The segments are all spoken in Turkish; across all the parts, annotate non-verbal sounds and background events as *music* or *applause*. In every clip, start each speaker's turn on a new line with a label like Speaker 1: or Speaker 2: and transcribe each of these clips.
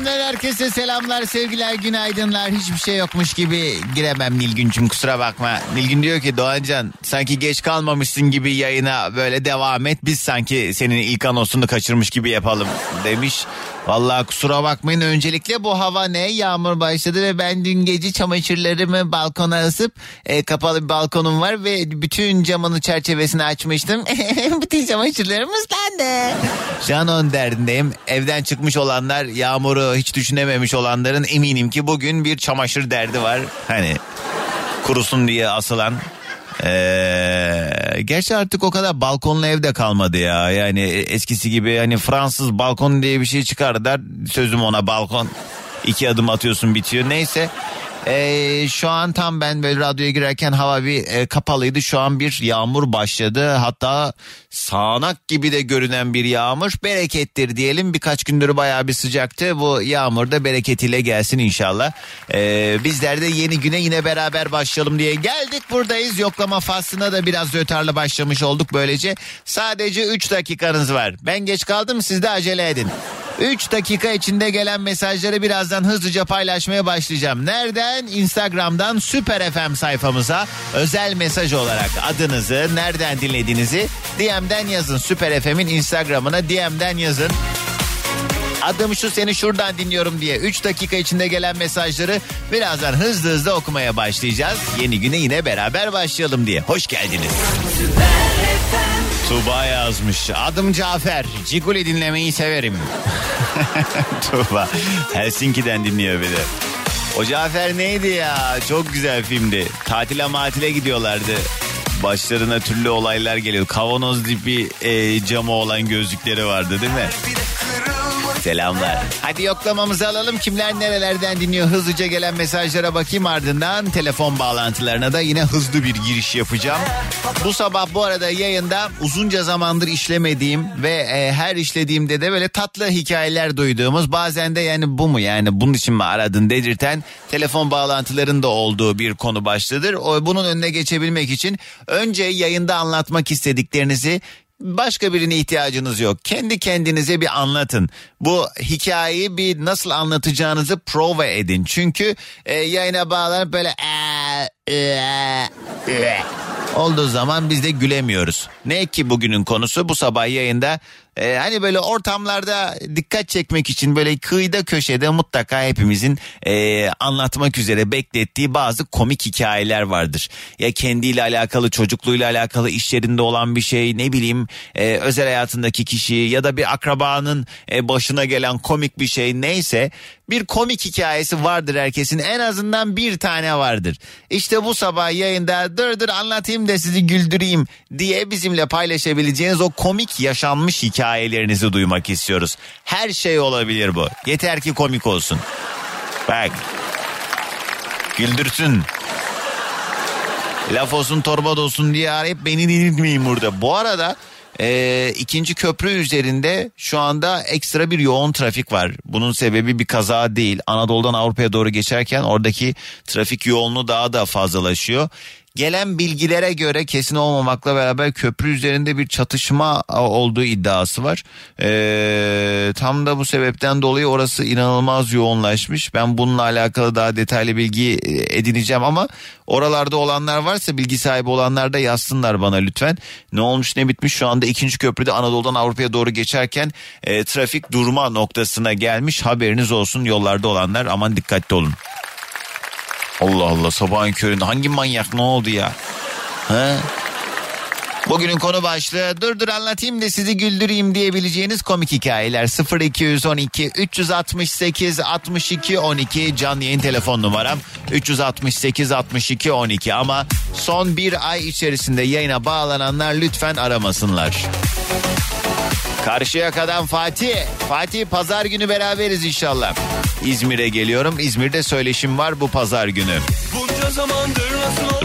Speaker 1: FM'den herkese selamlar, sevgiler, günaydınlar. Hiçbir şey yokmuş gibi giremem Nilgün'cüm kusura bakma. Nilgün diyor ki Doğancan sanki geç kalmamışsın gibi yayına böyle devam et. Biz sanki senin ilk anonsunu kaçırmış gibi yapalım demiş. Vallahi kusura bakmayın öncelikle bu hava ne yağmur başladı ve ben dün gece çamaşırlarımı balkona asıp e, kapalı bir balkonum var ve bütün camını çerçevesini açmıştım. *laughs* bütün çamaşırlarım ıslandı. *laughs* Şu an onun derdindeyim. Evden çıkmış olanlar yağmuru hiç düşünememiş olanların eminim ki bugün bir çamaşır derdi var. Hani kurusun diye asılan. Ee, gerçi artık o kadar balkonlu evde kalmadı ya. Yani eskisi gibi hani Fransız balkon diye bir şey çıkar der. Sözüm ona balkon. İki adım atıyorsun bitiyor. Neyse. Ee, şu an tam ben böyle radyoya girerken hava bir e, kapalıydı. Şu an bir yağmur başladı. Hatta sağanak gibi de görünen bir yağmur. Berekettir diyelim. Birkaç gündür bayağı bir sıcaktı. Bu yağmur da bereketiyle gelsin inşallah. Ee, bizler de yeni güne yine beraber başlayalım diye geldik. Buradayız. Yoklama faslına da biraz rötarla başlamış olduk böylece. Sadece 3 dakikanız var. Ben geç kaldım siz de acele edin. 3 dakika içinde gelen mesajları birazdan hızlıca paylaşmaya başlayacağım. Nereden? Instagram'dan Süper FM sayfamıza özel mesaj olarak adınızı, nereden dinlediğinizi DM'den yazın. Süper FM'in Instagram'ına DM'den yazın. Adım şu seni şuradan dinliyorum diye 3 dakika içinde gelen mesajları birazdan hızlı hızlı okumaya başlayacağız. Yeni güne yine beraber başlayalım diye. Hoş geldiniz. Tuğba yazmış. Adım Cafer. Ciguli dinlemeyi severim. *laughs* Tuğba. Helsinki'den dinliyor de. O Cafer neydi ya? Çok güzel filmdi. Tatile matile gidiyorlardı. Başlarına türlü olaylar geliyor. Kavanoz tipi e, camı olan gözlükleri vardı değil mi? Selamlar. Hadi yoklamamızı alalım. Kimler nerelerden dinliyor? Hızlıca gelen mesajlara bakayım ardından telefon bağlantılarına da yine hızlı bir giriş yapacağım. Bu sabah bu arada yayında uzunca zamandır işlemediğim ve e, her işlediğimde de böyle tatlı hikayeler duyduğumuz bazen de yani bu mu yani bunun için mi aradın dedirten telefon bağlantılarının da olduğu bir konu başlıdır. O, bunun önüne geçebilmek için önce yayında anlatmak istediklerinizi Başka birine ihtiyacınız yok. Kendi kendinize bir anlatın. Bu hikayeyi bir nasıl anlatacağınızı prova edin. Çünkü e, yayına bağlanıp böyle "Ee, ee, ee" olduğu zaman biz de gülemiyoruz. Ne ki bugünün konusu bu sabah yayında e, hani böyle ortamlarda dikkat çekmek için böyle kıyıda köşede mutlaka hepimizin e, anlatmak üzere beklettiği bazı komik hikayeler vardır. Ya kendiyle alakalı çocukluğuyla alakalı iş yerinde olan bir şey ne bileyim e, özel hayatındaki kişi ya da bir akrabanın e, başına gelen komik bir şey neyse bir komik hikayesi vardır herkesin en azından bir tane vardır. İşte bu sabah yayında dur dur anlatayım da sizi güldüreyim diye bizimle paylaşabileceğiniz o komik yaşanmış hikayelerinizi duymak istiyoruz. Her şey olabilir bu. Yeter ki komik olsun. Bak. Güldürsün. Laf olsun torba olsun diye arayıp beni dinletmeyin burada. Bu arada e, ikinci köprü üzerinde şu anda ekstra bir yoğun trafik var. Bunun sebebi bir kaza değil. Anadolu'dan Avrupa'ya doğru geçerken oradaki trafik yoğunluğu daha da fazlalaşıyor. Gelen bilgilere göre kesin olmamakla beraber köprü üzerinde bir çatışma olduğu iddiası var. Ee, tam da bu sebepten dolayı orası inanılmaz yoğunlaşmış. Ben bununla alakalı daha detaylı bilgi e, edineceğim ama oralarda olanlar varsa bilgi sahibi olanlar da yazsınlar bana lütfen. Ne olmuş ne bitmiş şu anda ikinci köprüde Anadolu'dan Avrupa'ya doğru geçerken e, trafik durma noktasına gelmiş haberiniz olsun yollarda olanlar aman dikkatli olun. Allah Allah sabahın köründe hangi manyak ne oldu ya? Ha? Bugünün konu başlığı dur dur anlatayım da sizi güldüreyim diyebileceğiniz komik hikayeler 0212 368 62 12 canlı yayın telefon numaram 368 62 12 ama son bir ay içerisinde yayına bağlananlar lütfen aramasınlar. Karşıyaka'dan Fatih. Fatih pazar günü beraberiz inşallah. İzmir'e geliyorum. İzmir'de söyleşim var bu pazar günü.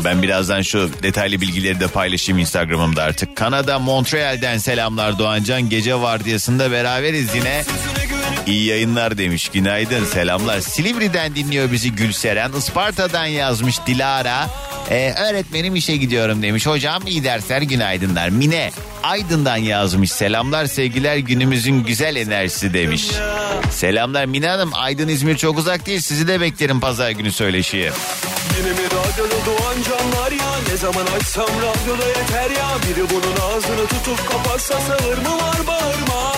Speaker 1: Ben birazdan şu detaylı bilgileri de paylaşayım Instagram'ımda artık. Kanada Montreal'den selamlar Doğancan. Gece vardiyasında beraberiz yine. İyi yayınlar demiş. Günaydın selamlar. Silivri'den dinliyor bizi Gülseren. Isparta'dan yazmış Dilara. Ee, öğretmenim işe gidiyorum demiş. Hocam iyi dersler günaydınlar. Mine Aydın'dan yazmış. Selamlar sevgiler günümüzün güzel enerjisi demiş. Selamlar Mine Hanım. Aydın İzmir çok uzak değil. Sizi de beklerim pazar günü söyleşiye.
Speaker 2: Yine mi radyoda doğan canlar ya Ne zaman açsam radyoda yeter ya Biri bunun ağzını tutup kapatsa sağır mı var bağırma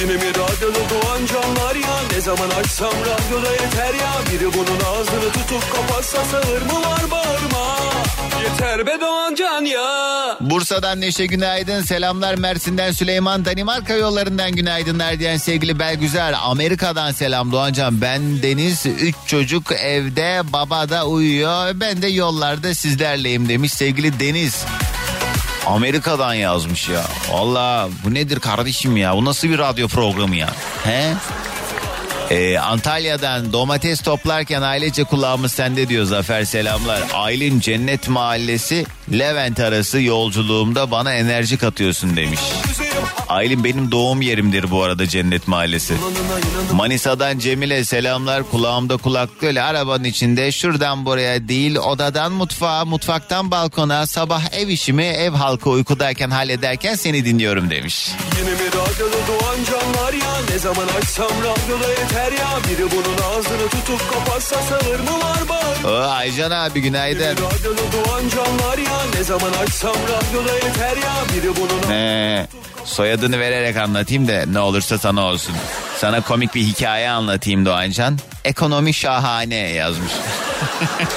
Speaker 2: Yine mi radyoda doğan canlar ya Ne zaman açsam radyoda yeter ya Biri bunun ağzını tutup kapatsa sağır mı var bağırma Yeter be doğan can ya
Speaker 1: Bursa'dan Neşe günaydın. Selamlar Mersin'den Süleyman. Danimarka yollarından günaydınlar diyen sevgili Belgüzel. Amerika'dan selam Doğancan. Ben Deniz. Üç çocuk evde baba da uyuyor. Ben de yollarda sizlerleyim demiş sevgili Deniz. Amerika'dan yazmış ya. Valla bu nedir kardeşim ya? Bu nasıl bir radyo programı ya? He? Ee, Antalya'dan domates toplarken ailece kulağımız sende diyor Zafer selamlar. Aylin Cennet Mahallesi Levent arası yolculuğumda bana enerji katıyorsun demiş. Aylin benim doğum yerimdir bu arada Cennet Mahallesi. Manisa'dan Cemile selamlar kulağımda kulaklık öyle arabanın içinde şuradan buraya değil odadan mutfağa mutfaktan balkona sabah ev işimi ev halkı uykudayken hallederken seni dinliyorum demiş.
Speaker 2: Yine mi radyoda doğan canlar ya Ne zaman açsam radyoda yeter ya Biri bunun ağzını tutup kapatsa sağır mı var bağırma
Speaker 1: Oo, Aycan abi günaydın.
Speaker 2: Radyoda doğan canlar ya Ne zaman açsam radyoda yeter ya Biri bunun
Speaker 1: Ee, soyadını vererek anlatayım da ne olursa sana olsun. Sana komik bir hikaye anlatayım Doğancan. Ekonomi şahane yazmış. *laughs*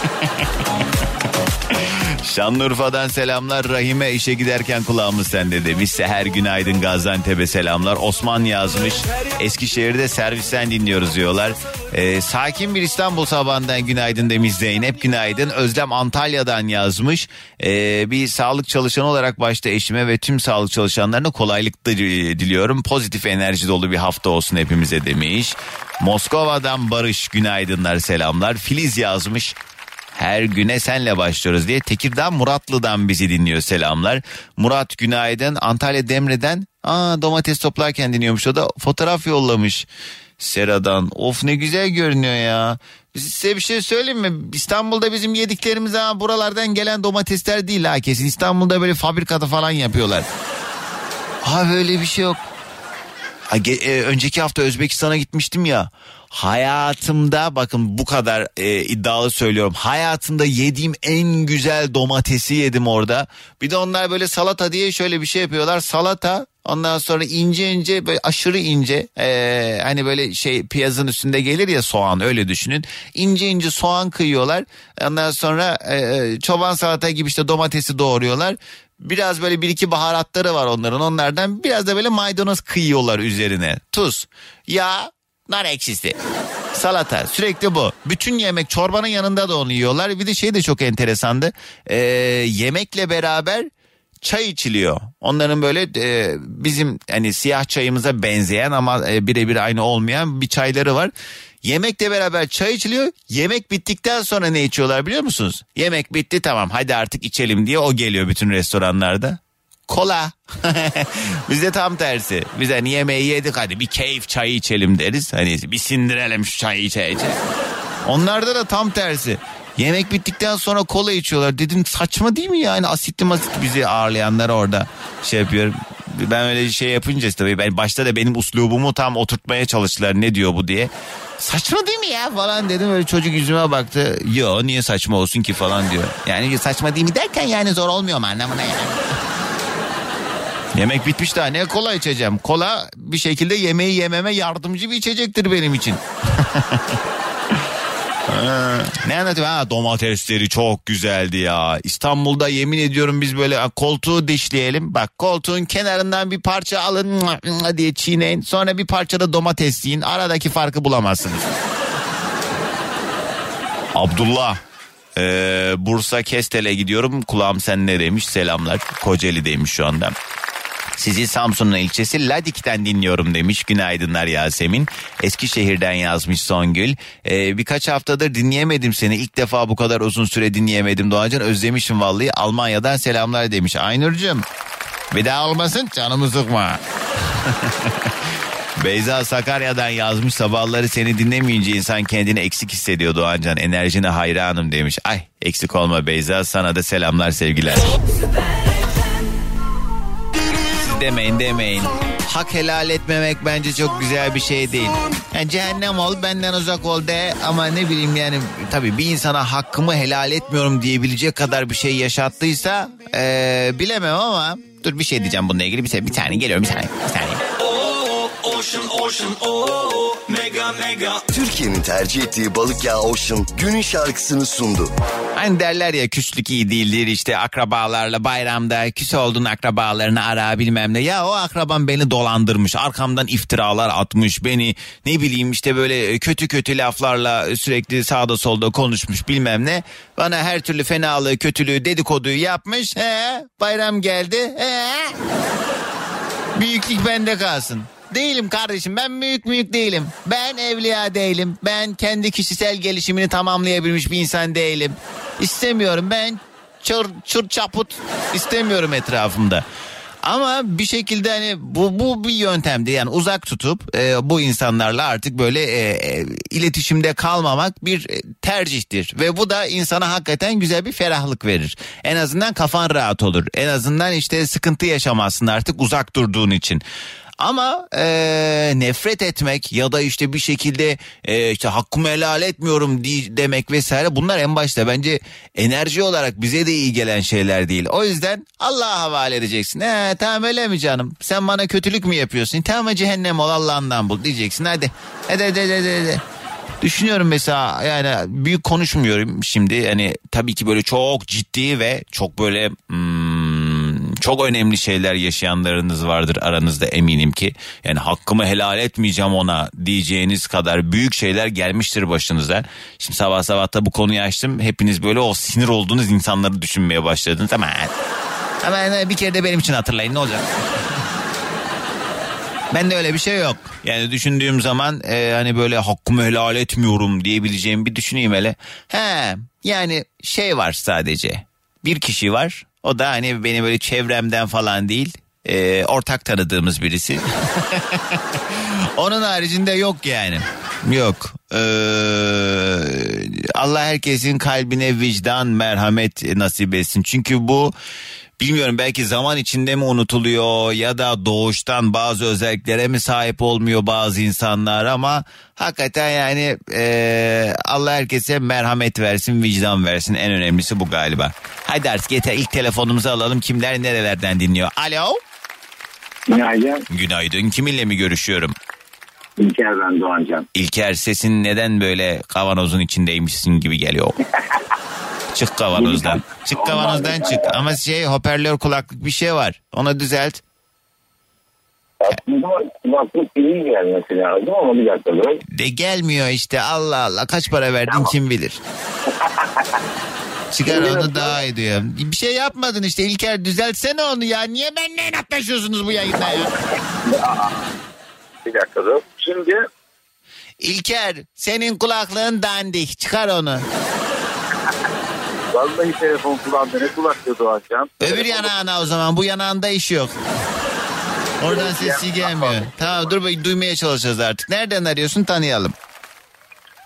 Speaker 1: Şanlıurfa'dan selamlar. Rahime işe giderken kulağımız sende demiş. Seher günaydın Gaziantep'e selamlar. Osman yazmış. Eskişehir'de servisten dinliyoruz diyorlar. Ee, sakin bir İstanbul sabahından günaydın demiş Zeynep. Günaydın. Özlem Antalya'dan yazmış. Ee, bir sağlık çalışanı olarak başta eşime ve tüm sağlık çalışanlarına kolaylık diliyorum. Pozitif enerji dolu bir hafta olsun hepimize demiş. Moskova'dan Barış günaydınlar selamlar. Filiz yazmış. Her güne senle başlıyoruz diye Tekirdağ Muratlı'dan bizi dinliyor selamlar. Murat günaydın Antalya Demre'den aa domates toplarken dinliyormuş o da fotoğraf yollamış. Sera'dan of ne güzel görünüyor ya. Size bir şey söyleyeyim mi? İstanbul'da bizim yediklerimiz ha buralardan gelen domatesler değil ha kesin. İstanbul'da böyle fabrikada falan yapıyorlar. Ha böyle bir şey yok. Ha, e, önceki hafta Özbekistan'a gitmiştim ya. Hayatımda bakın bu kadar e, iddialı söylüyorum. Hayatımda yediğim en güzel domatesi yedim orada. Bir de onlar böyle salata diye şöyle bir şey yapıyorlar. Salata ondan sonra ince ince böyle aşırı ince e, hani böyle şey piyazın üstünde gelir ya soğan öyle düşünün. İnce ince soğan kıyıyorlar. Ondan sonra e, çoban salata gibi işte domatesi doğruyorlar. Biraz böyle bir iki baharatları var onların. Onlardan biraz da böyle maydanoz kıyıyorlar üzerine. Tuz, yağ, nar ekşisi. Salata sürekli bu. Bütün yemek çorbanın yanında da onu yiyorlar. Bir de şey de çok enteresandı. Ee, yemekle beraber çay içiliyor. Onların böyle e, bizim hani siyah çayımıza benzeyen ama e, birebir aynı olmayan bir çayları var. Yemekle beraber çay içiliyor. Yemek bittikten sonra ne içiyorlar biliyor musunuz? Yemek bitti tamam hadi artık içelim diye o geliyor bütün restoranlarda. Kola. *laughs* Bizde tam tersi. Biz hani yemeği yedik hadi bir keyif çayı içelim deriz. Hani bir sindirelim şu çayı içe içe. Onlarda da tam tersi. Yemek bittikten sonra kola içiyorlar. Dedim saçma değil mi yani asitli masitli bizi ağırlayanlar orada şey yapıyor. Ben öyle şey yapınca tabii ben başta da benim uslubumu tam oturtmaya çalıştılar ne diyor bu diye. Saçma değil mi ya falan dedim öyle çocuk yüzüme baktı. Yo niye saçma olsun ki falan diyor. Yani saçma değil mi derken yani zor olmuyor mu anlamına yani. Yemek bitmiş daha ne kola içeceğim. Kola bir şekilde yemeği yememe yardımcı bir içecektir benim için. *laughs* Ne anlatayım ha domatesleri çok güzeldi ya. İstanbul'da yemin ediyorum biz böyle koltuğu dişleyelim. Bak koltuğun kenarından bir parça alın diye çiğneyin. Sonra bir parça da domates yiyin. Aradaki farkı bulamazsınız. *laughs* Abdullah. Ee, Bursa Kestel'e gidiyorum. Kulağım sen ne demiş? Selamlar. Kocaeli'deymiş şu anda. Sizi Samsun'un ilçesi Ladik'ten dinliyorum demiş. Günaydınlar Yasemin. Eskişehir'den yazmış Songül. Ee, birkaç haftadır dinleyemedim seni. İlk defa bu kadar uzun süre dinleyemedim Doğancan. Özlemişim vallahi. Almanya'dan selamlar demiş. Aynur'cum. Bir daha olmasın canımı sıkma. *laughs* Beyza Sakarya'dan yazmış sabahları seni dinlemeyince insan kendini eksik hissediyor Doğancan. Enerjine hayranım demiş. Ay eksik olma Beyza sana da selamlar sevgiler. Demeyin demeyin. Hak helal etmemek bence çok güzel bir şey değil. Yani cehennem ol benden uzak ol de ama ne bileyim yani tabii bir insana hakkımı helal etmiyorum diyebilecek kadar bir şey yaşattıysa eee, bilemem ama dur bir şey diyeceğim bununla ilgili bir, şey- bir tane geliyorum bir saniye bir saniye.
Speaker 3: Türkiye'nin tercih ettiği balık yağı Ocean günün şarkısını sundu.
Speaker 1: Hani derler ya küslük iyi değildir işte akrabalarla bayramda küs olduğun akrabalarını ara bilmem ne. Ya o akrabam beni dolandırmış arkamdan iftiralar atmış beni ne bileyim işte böyle kötü kötü laflarla sürekli sağda solda konuşmuş bilmem ne. Bana her türlü fenalığı kötülüğü dedikoduyu yapmış. He, bayram geldi. He. Büyüklük bende kalsın. Değilim kardeşim ben büyük büyük değilim. Ben evliya değilim. Ben kendi kişisel gelişimini tamamlayabilmiş bir insan değilim. İstemiyorum ben çır, çır çaput istemiyorum etrafımda. Ama bir şekilde hani bu, bu bir yöntemdi yani uzak tutup e, bu insanlarla artık böyle e, e, iletişimde kalmamak bir e, tercihtir. Ve bu da insana hakikaten güzel bir ferahlık verir. En azından kafan rahat olur. En azından işte sıkıntı yaşamazsın artık uzak durduğun için. Ama e, nefret etmek ya da işte bir şekilde e, işte hakkımı helal etmiyorum di- demek vesaire bunlar en başta bence enerji olarak bize de iyi gelen şeyler değil. O yüzden Allah'a havale edeceksin. He, tamam öyle mi canım? Sen bana kötülük mü yapıyorsun? Tamam cehennem ol Allah'ından bul diyeceksin. Hadi hadi hadi. hadi. hadi. Düşünüyorum mesela yani büyük konuşmuyorum şimdi hani tabii ki böyle çok ciddi ve çok böyle hmm, çok önemli şeyler yaşayanlarınız vardır aranızda eminim ki. Yani hakkımı helal etmeyeceğim ona diyeceğiniz kadar büyük şeyler gelmiştir başınıza. Şimdi sabah sabah da bu konuyu açtım. Hepiniz böyle o sinir olduğunuz insanları düşünmeye başladınız ama *laughs* ama bir kere de benim için hatırlayın ne olacak? *laughs* Ben de öyle bir şey yok. Yani düşündüğüm zaman e, hani böyle hakkımı helal etmiyorum diyebileceğim bir düşüneyim hele. He yani şey var sadece. Bir kişi var. O da hani beni böyle çevremden falan değil. e, ortak tanıdığımız birisi. *laughs* Onun haricinde yok yani. Yok. Ee, Allah herkesin kalbine vicdan, merhamet nasip etsin. Çünkü bu bilmiyorum belki zaman içinde mi unutuluyor ya da doğuştan bazı özelliklere mi sahip olmuyor bazı insanlar ama hakikaten yani ee, Allah herkese merhamet versin, vicdan versin. En önemlisi bu galiba. Hadi artık yeter ilk telefonumuzu alalım. Kimler nerelerden dinliyor? Alo.
Speaker 4: Günaydın.
Speaker 1: Günaydın. Kiminle mi görüşüyorum?
Speaker 4: İlker ben Doğancan.
Speaker 1: İlker sesin neden böyle kavanozun içindeymişsin gibi geliyor. *laughs* çık kavanozdan. Çık kavanozdan çık. Ama şey hoparlör kulaklık bir şey var. Onu düzelt.
Speaker 4: Aslında kulaklık iyi gelmesi lazım ama bir dakika dur.
Speaker 1: De gelmiyor işte Allah Allah kaç para verdin kim bilir. Çıkar onu daha iyi diyor. Bir şey yapmadın işte İlker düzeltsene onu ya. Niye benimle inatlaşıyorsunuz bu yayında ya?
Speaker 4: Bir dakika dur. Şimdi
Speaker 1: İlker senin kulaklığın dandik çıkar onu.
Speaker 4: Vallahi telefon kulağımda ne kulaklığı Doğancan.
Speaker 1: Öbür yanağına o zaman bu yanağında iş yok. Oradan sesi gelmiyor. Tamam dur bakayım duymaya çalışacağız artık. Nereden arıyorsun tanıyalım.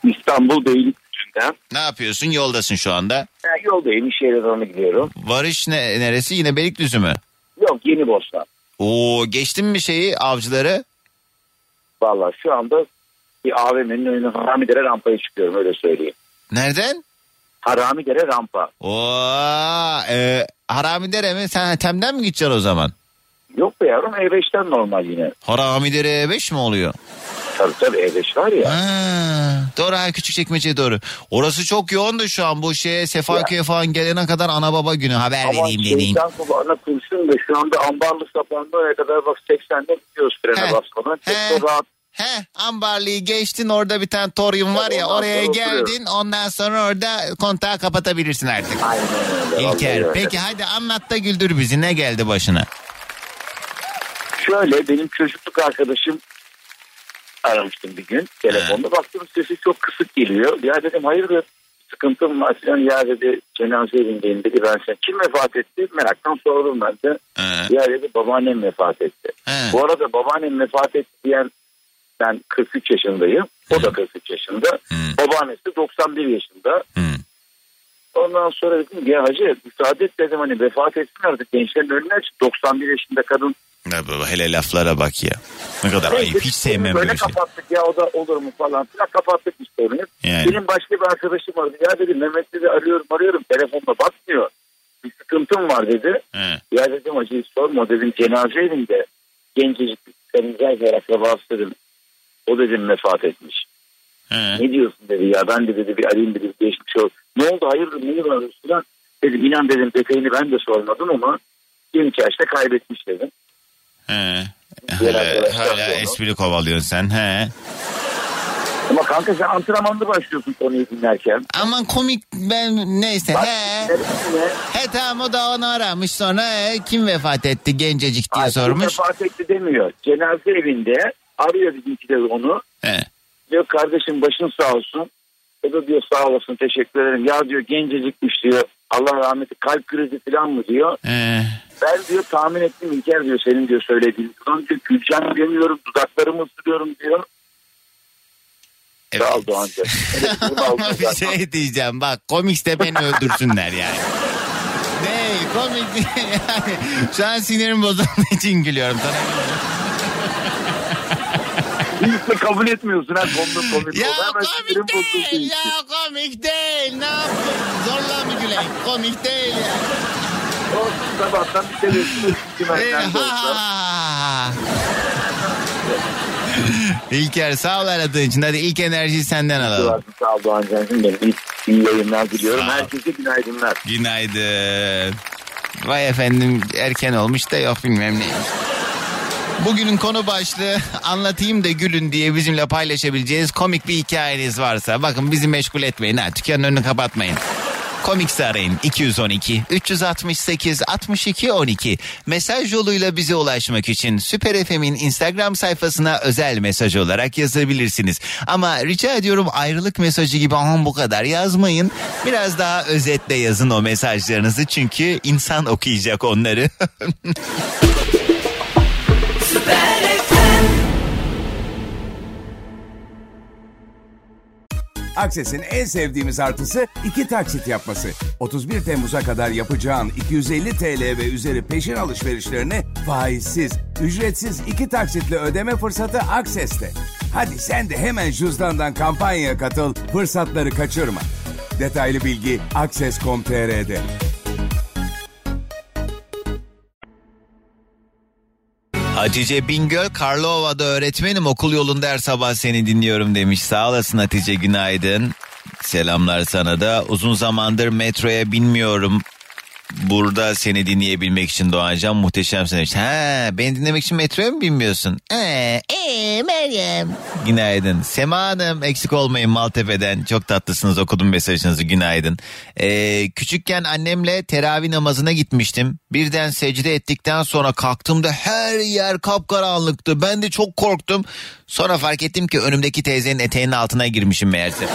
Speaker 4: İstanbul Beylikdüzü'nden.
Speaker 1: Ne yapıyorsun yoldasın şu anda.
Speaker 4: Yani yoldayım iş yerine doğru gidiyorum.
Speaker 1: Varış ne, neresi yine Beylikdüzü mü?
Speaker 4: Yok yeni Bostan.
Speaker 1: Oo geçtin mi şeyi avcıları?
Speaker 4: Vallahi şu anda bir AVM'nin önüne Haramidere rampaya çıkıyorum öyle söyleyeyim.
Speaker 1: Nereden?
Speaker 4: Haramidere rampa.
Speaker 1: Oo, e, Haramidere mi? Sen Tem'den mi gideceksin o zaman?
Speaker 4: Yok be yavrum E5'ten normal yine.
Speaker 1: Haramidere 5 mi oluyor?
Speaker 4: Tabii tabii E5 var ya.
Speaker 1: Ha, doğru ha küçük çekmece doğru. Orası çok yoğundu şu an bu şeye Sefaköy'e falan gelene kadar ana baba günü haber
Speaker 4: Ama
Speaker 1: vereyim deneyim.
Speaker 4: şeytan kulağına kurşun da şu anda ambarlı sapanlı oraya kadar bak 80'de gidiyoruz frene basmadan. Çok da rahat.
Speaker 1: He ambarlıyı geçtin orada bir tane toryum var ya
Speaker 4: Ondan
Speaker 1: oraya geldin
Speaker 4: oturuyorum.
Speaker 1: ondan sonra orada kontağı kapatabilirsin artık.
Speaker 4: Aynen öyle. vallahi
Speaker 1: İlker
Speaker 4: öyle.
Speaker 1: peki hadi anlat da güldür bizi ne geldi başına?
Speaker 4: Şöyle benim çocukluk arkadaşım aramıştım bir gün telefonda. Baktım sesi çok kısık geliyor. Ya dedim hayırdır sıkıntım var falan. Ya dedi cenaze evindeyim dedi. Ben sen kim vefat etti? Meraktan sordum ben de.
Speaker 1: He.
Speaker 4: Ya dedi babaannem vefat etti.
Speaker 1: He.
Speaker 4: Bu arada babaannem vefat etti diyen ben 43 yaşındayım. O da 43 yaşında.
Speaker 1: Hı.
Speaker 4: Babaannesi 91 yaşında.
Speaker 1: Hı.
Speaker 4: Ondan sonra dedim ya hacı müsaade et dedim hani vefat etsin artık gençlerin önüne aç. 91 yaşında kadın.
Speaker 1: Ya baba, hele laflara bak ya. Ne kadar ayıp hiç sevmem
Speaker 4: böyle
Speaker 1: böyle şey.
Speaker 4: kapattık ya o da olur mu falan filan kapattık işte onu.
Speaker 1: Yani.
Speaker 4: Benim başka bir arkadaşım vardı ya dedi Mehmet dedi arıyorum arıyorum telefonla bakmıyor. Bir sıkıntım var dedi.
Speaker 1: He.
Speaker 4: Ya dedim hacı sorma dedim cenaze evinde gencecik karıncağız var akrabası dedim. O dedim vefat etmiş.
Speaker 1: He.
Speaker 4: Ne diyorsun dedi ya ben de dedi bir arayayım dedi geçmiş ol. Ne oldu hayırdır neyi var falan. Dedim inan dedim detayını ben de sormadım ama genç yaşta kaybetmiş dedim.
Speaker 1: He. Hala, hala espri kovalıyorsun sen. He.
Speaker 4: Ama kanka sen antrenmanda başlıyorsun konuyu dinlerken.
Speaker 1: Aman komik ben neyse.
Speaker 4: Bak,
Speaker 1: He. He tamam o da onu aramış sonra he, kim vefat etti gencecik diye
Speaker 4: Ay,
Speaker 1: sormuş.
Speaker 4: Vefat etti demiyor. Cenaze evinde arıyor bizimkiler onu.
Speaker 1: He.
Speaker 4: Diyor kardeşim başın sağ olsun. O da diyor sağ olasın teşekkür ederim. Ya diyor gencecikmiş diyor. Allah rahmeti kalp krizi falan mı diyor.
Speaker 1: He.
Speaker 4: Ben diyor tahmin ettim İlker diyor senin diyor söylediğin. Ulan diyor güleceğim demiyorum dudaklarımı ısırıyorum diyor.
Speaker 1: Evet.
Speaker 4: Ol Doğancığım. Evet,
Speaker 1: Ama *laughs* bir şey diyeceğim bak komikse beni öldürsünler yani. Ne komik *laughs* yani. Şu an sinirim bozulduğu için gülüyorum sana.
Speaker 4: Hiç de kabul etmiyorsun ha konunun komik
Speaker 1: Ya
Speaker 4: olduğunu. Hemen sinirim
Speaker 1: komik değil ya komik değil ne yapayım zorla mı güleyim komik değil ya.
Speaker 4: Olsun sabahtan bir televizyon
Speaker 1: Ee, ha. İlker sağ ol aradığın için. Hadi ilk enerjiyi senden alalım.
Speaker 4: Sağ ol Doğancığım benim. İyi, iyi yayınlar diliyorum.
Speaker 1: Sağ ol.
Speaker 4: Herkese günaydınlar.
Speaker 1: Günaydın. Vay efendim erken olmuş da yok bilmem neymiş. Bugünün konu başlığı anlatayım da gülün diye bizimle paylaşabileceğiniz komik bir hikayeniz varsa bakın bizi meşgul etmeyin ha dükkanın önünü kapatmayın. Komikse arayın 212 368 62 12 mesaj yoluyla bize ulaşmak için Süper FM'in Instagram sayfasına özel mesaj olarak yazabilirsiniz. Ama rica ediyorum ayrılık mesajı gibi aman bu kadar yazmayın. Biraz daha özetle yazın o mesajlarınızı çünkü insan okuyacak onları. *laughs*
Speaker 5: Akses'in en sevdiğimiz artısı iki taksit yapması. 31 Temmuz'a kadar yapacağın 250 TL ve üzeri peşin alışverişlerini faizsiz, ücretsiz iki taksitle ödeme fırsatı Akses'te. Hadi sen de hemen cüzdandan kampanyaya katıl, fırsatları kaçırma. Detaylı bilgi akses.com.tr'de.
Speaker 1: Hatice Bingöl Karlova'da öğretmenim okul yolunda her sabah seni dinliyorum demiş. Sağ olasın Hatice günaydın. Selamlar sana da. Uzun zamandır metroya binmiyorum. Burada seni dinleyebilmek için Doğancan muhteşemsin demiş. Ha, beni dinlemek için metroya mı binmiyorsun? Ee, ee, Meryem. Günaydın. Sema Hanım eksik olmayın Maltepe'den. Çok tatlısınız okudum mesajınızı günaydın. Ee, küçükken annemle teravih namazına gitmiştim. Birden secde ettikten sonra kalktığımda her yer kapkaranlıktı. Ben de çok korktum. Sonra fark ettim ki önümdeki teyzenin eteğinin altına girmişim meğerse.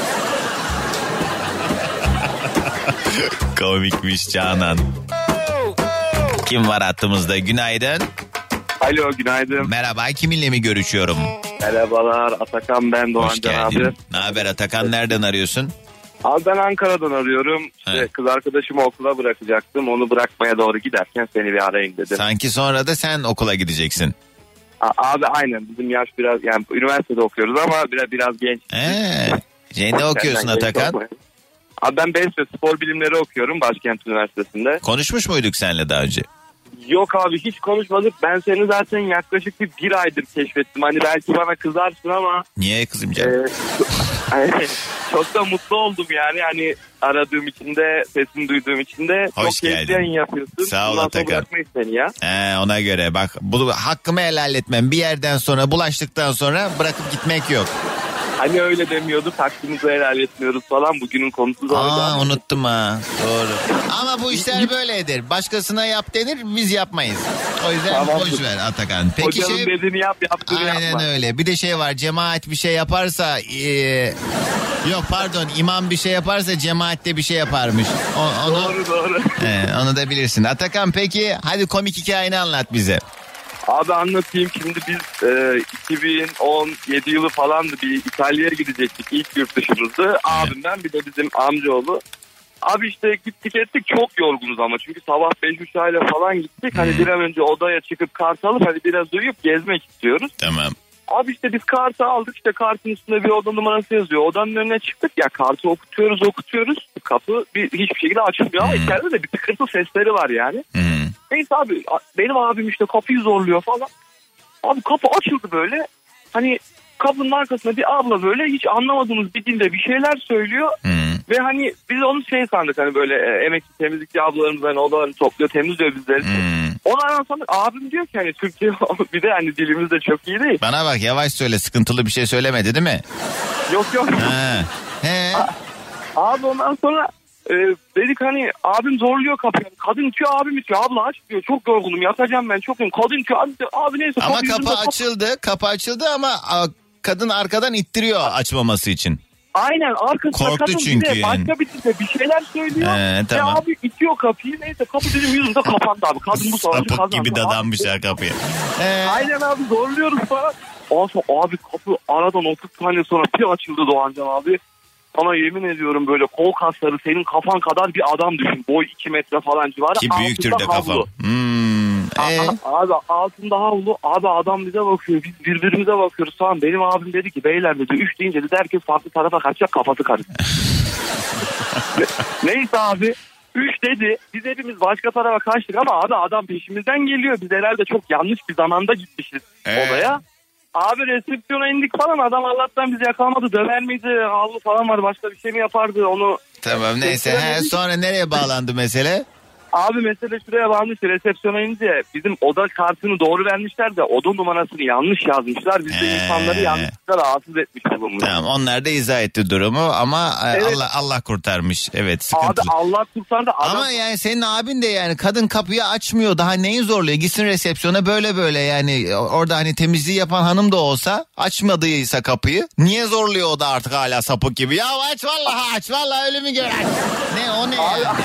Speaker 1: Komikmiş Canan. Kim var hattımızda? Günaydın.
Speaker 6: Alo günaydın.
Speaker 1: Merhaba kiminle mi görüşüyorum?
Speaker 6: Merhabalar Atakan ben Doğancan
Speaker 1: geldin.
Speaker 6: abi.
Speaker 1: Ne haber Atakan nereden arıyorsun?
Speaker 6: Abi ben Ankara'dan arıyorum. İşte
Speaker 1: Evet.
Speaker 6: kız arkadaşımı okula bırakacaktım. Onu bırakmaya doğru giderken seni bir arayayım dedim.
Speaker 1: Sanki sonra da sen okula gideceksin.
Speaker 6: A- abi aynen bizim yaş biraz yani üniversitede okuyoruz ama biraz biraz genç.
Speaker 1: Ee, ne okuyorsun Atakan?
Speaker 6: olmayın. Abi ben Besyo Spor Bilimleri okuyorum Başkent Üniversitesi'nde.
Speaker 1: Konuşmuş muyduk seninle daha önce?
Speaker 6: Yok abi hiç konuşmadık. Ben seni zaten yaklaşık bir, bir aydır keşfettim. Hani belki bana kızarsın ama
Speaker 1: Niye kızım canım?
Speaker 6: e, *laughs* çok da mutlu oldum yani. Hani aradığım için de sesini duyduğum için de
Speaker 1: Hoş
Speaker 6: çok
Speaker 1: geldin.
Speaker 6: yayın yapıyorsun.
Speaker 1: Sağ ol Atakan.
Speaker 6: seni ya.
Speaker 1: He, ona göre bak bu hakkımı helal etmem. Bir yerden sonra bulaştıktan sonra bırakıp gitmek yok.
Speaker 6: Hani öyle demiyorduk hakkımızı helal etmiyoruz falan. Bugünün konusu da
Speaker 1: Aa unuttum ha. Doğru. Ama bu işler böyledir. Başkasına yap denir biz yapmayız. O yüzden
Speaker 6: Tamam.
Speaker 1: boş ver Atakan. Peki
Speaker 6: Hocanın
Speaker 1: şey
Speaker 6: dediğini yap yaptığını
Speaker 1: Aynen
Speaker 6: yapma.
Speaker 1: öyle. Bir de şey var. Cemaat bir şey yaparsa e, yok pardon imam bir şey yaparsa cemaat de bir şey yaparmış. O- onu
Speaker 6: Doğru doğru.
Speaker 1: He, onu da bilirsin. Atakan peki hadi komik hikayeni anlat bize.
Speaker 6: Abi anlatayım şimdi biz e, 2017 yılı falandı bir İtalya'ya gidecektik ilk yurt dışımızdı. Abimden bir de bizim amcaoğlu. Abi işte gittik ettik çok yorgunuz ama çünkü sabah 5 uçağıyla falan gittik. Hani bir an önce odaya çıkıp kart alıp hani biraz uyuyup gezmek istiyoruz.
Speaker 1: Tamam.
Speaker 6: Abi işte biz kartı aldık işte kartın üstünde bir oda numarası yazıyor. Odanın önüne çıktık ya kartı okutuyoruz okutuyoruz. Kapı bir, hiçbir şekilde açılmıyor ama içeride de bir tıkırtı sesleri var yani. Neyse abi benim abim işte kapıyı zorluyor falan. Abi kapı açıldı böyle. Hani kapının arkasında bir abla böyle hiç anlamadığımız bir dilde bir şeyler söylüyor. Ve hani biz onu şey sandık hani böyle e, emekli temizlikçi ablalarımız hani odalarını topluyor temizliyor bizleri. Onlardan sonra abim diyor ki hani Türkçe *laughs* bir de hani dilimiz de çok iyi değil.
Speaker 1: Bana bak yavaş söyle sıkıntılı bir şey söylemedi değil mi?
Speaker 6: Yok yok.
Speaker 1: Ha. He.
Speaker 6: Abi ondan sonra e, dedik hani abim zorluyor kapıyı. Kadın itiyor abim itiyor. Abla aç diyor. Çok yorgunum yatacağım ben çok yorgunum. Kadın itiyor. Abi, abi neyse.
Speaker 1: Ama
Speaker 6: kapı
Speaker 1: açıldı. Kapı açıldı ama a, kadın arkadan ittiriyor açmaması için.
Speaker 6: Aynen arkasında
Speaker 1: Korktu
Speaker 6: kadın
Speaker 1: çünkü
Speaker 6: bir de
Speaker 1: yani.
Speaker 6: başka bir dilde bir şeyler söylüyor.
Speaker 1: He, tamam.
Speaker 6: Ve abi itiyor kapıyı. Neyse kapı bizim yüzümüze kapandı abi. Kadın bu savaşı
Speaker 1: Sapık
Speaker 6: kazandı.
Speaker 1: gibi
Speaker 6: Abi-
Speaker 1: dadanmışlar kapıya.
Speaker 6: Aynen abi zorluyoruz falan. Ondan sonra abi kapı aradan 30 saniye sonra bir açıldı Doğancan abi. Sana yemin ediyorum böyle kol kasları senin kafan kadar bir adam düşün. Boy 2 metre falan civarı.
Speaker 1: Ki büyüktür de kafam. Hmm. E?
Speaker 6: Aa, Abi altında havlu. Abi adam bize bakıyor. Biz birbirimize bakıyoruz. Tamam benim abim dedi ki beyler dedi 3 deyince dedi herkes farklı tarafa kaçacak kafası karıştı. *laughs* Ne- Neyse abi 3 dedi. Biz hepimiz başka tarafa kaçtık ama abi adam peşimizden geliyor. Biz herhalde çok yanlış bir zamanda gitmişiz
Speaker 1: Ee?
Speaker 6: odaya. Abi resepsiyona indik falan adam Allah'tan bizi yakalamadı. Döver miydi? Havlu falan var. Başka bir şey mi yapardı onu?
Speaker 1: Tamam neyse. He, sonra nereye bağlandı mesele?
Speaker 6: Abi mesele şuraya varmış resepsiyona inince bizim oda kartını doğru vermişler de oda numarasını yanlış yazmışlar. Biz de insanları yanlışlıkla rahatsız etmiş bulunmuş.
Speaker 1: Tamam onlar da izah etti durumu ama e,
Speaker 6: Evet.
Speaker 1: Allah Allah kurtarmış. Evet
Speaker 6: Abi
Speaker 1: sıkıntılı.
Speaker 6: Allah kurtardı. Adam...
Speaker 1: Ama yani senin abin de yani kadın kapıyı açmıyor daha neyi zorluyor gitsin resepsiyona böyle böyle yani orada hani temizliği yapan hanım da olsa açmadıysa kapıyı niye zorluyor o da artık hala sapık gibi ya aç vallahi aç vallahi ölümü gör aç. Ne o ne ya?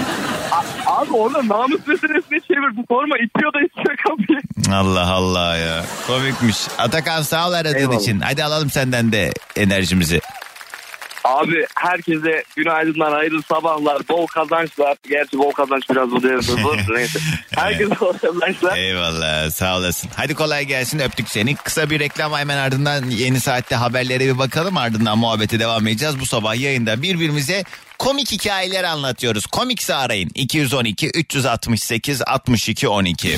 Speaker 6: Abi orada namus meselesine çevir. Bu forma itiyor da itiyor kapıyı.
Speaker 1: Allah Allah ya komikmiş. Atakan sağ ol aradığın için hadi alalım senden de enerjimizi.
Speaker 6: Abi herkese günaydınlar, hayırlı sabahlar, bol kazançlar. Gerçi bol kazanç biraz bu. Neyse. *laughs* Herkese bol kazançlar.
Speaker 1: Eyvallah sağ olasın. Hadi kolay gelsin öptük seni. Kısa bir reklam hemen ardından yeni saatte haberlere bir bakalım ardından muhabbete devam edeceğiz. Bu sabah yayında birbirimize komik hikayeler anlatıyoruz. Komikse arayın 212 368 62 12.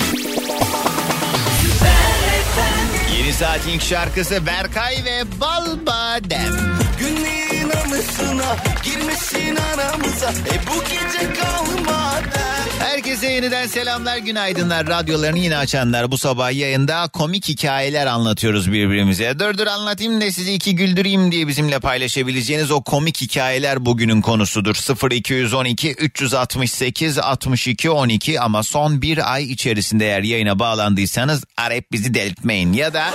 Speaker 1: Yeni saatin ilk şarkısı Berkay ve Balbadem.
Speaker 7: Günlerin anısına girmesin aramıza E bu gece kalmadı
Speaker 1: Herkese yeniden selamlar, günaydınlar. Radyolarını yine açanlar bu sabah yayında komik hikayeler anlatıyoruz birbirimize. Dur dur anlatayım da sizi iki güldüreyim diye bizimle paylaşabileceğiniz o komik hikayeler bugünün konusudur. 0212 368 62 12 ama son bir ay içerisinde eğer yayına bağlandıysanız arayıp bizi delirtmeyin ya da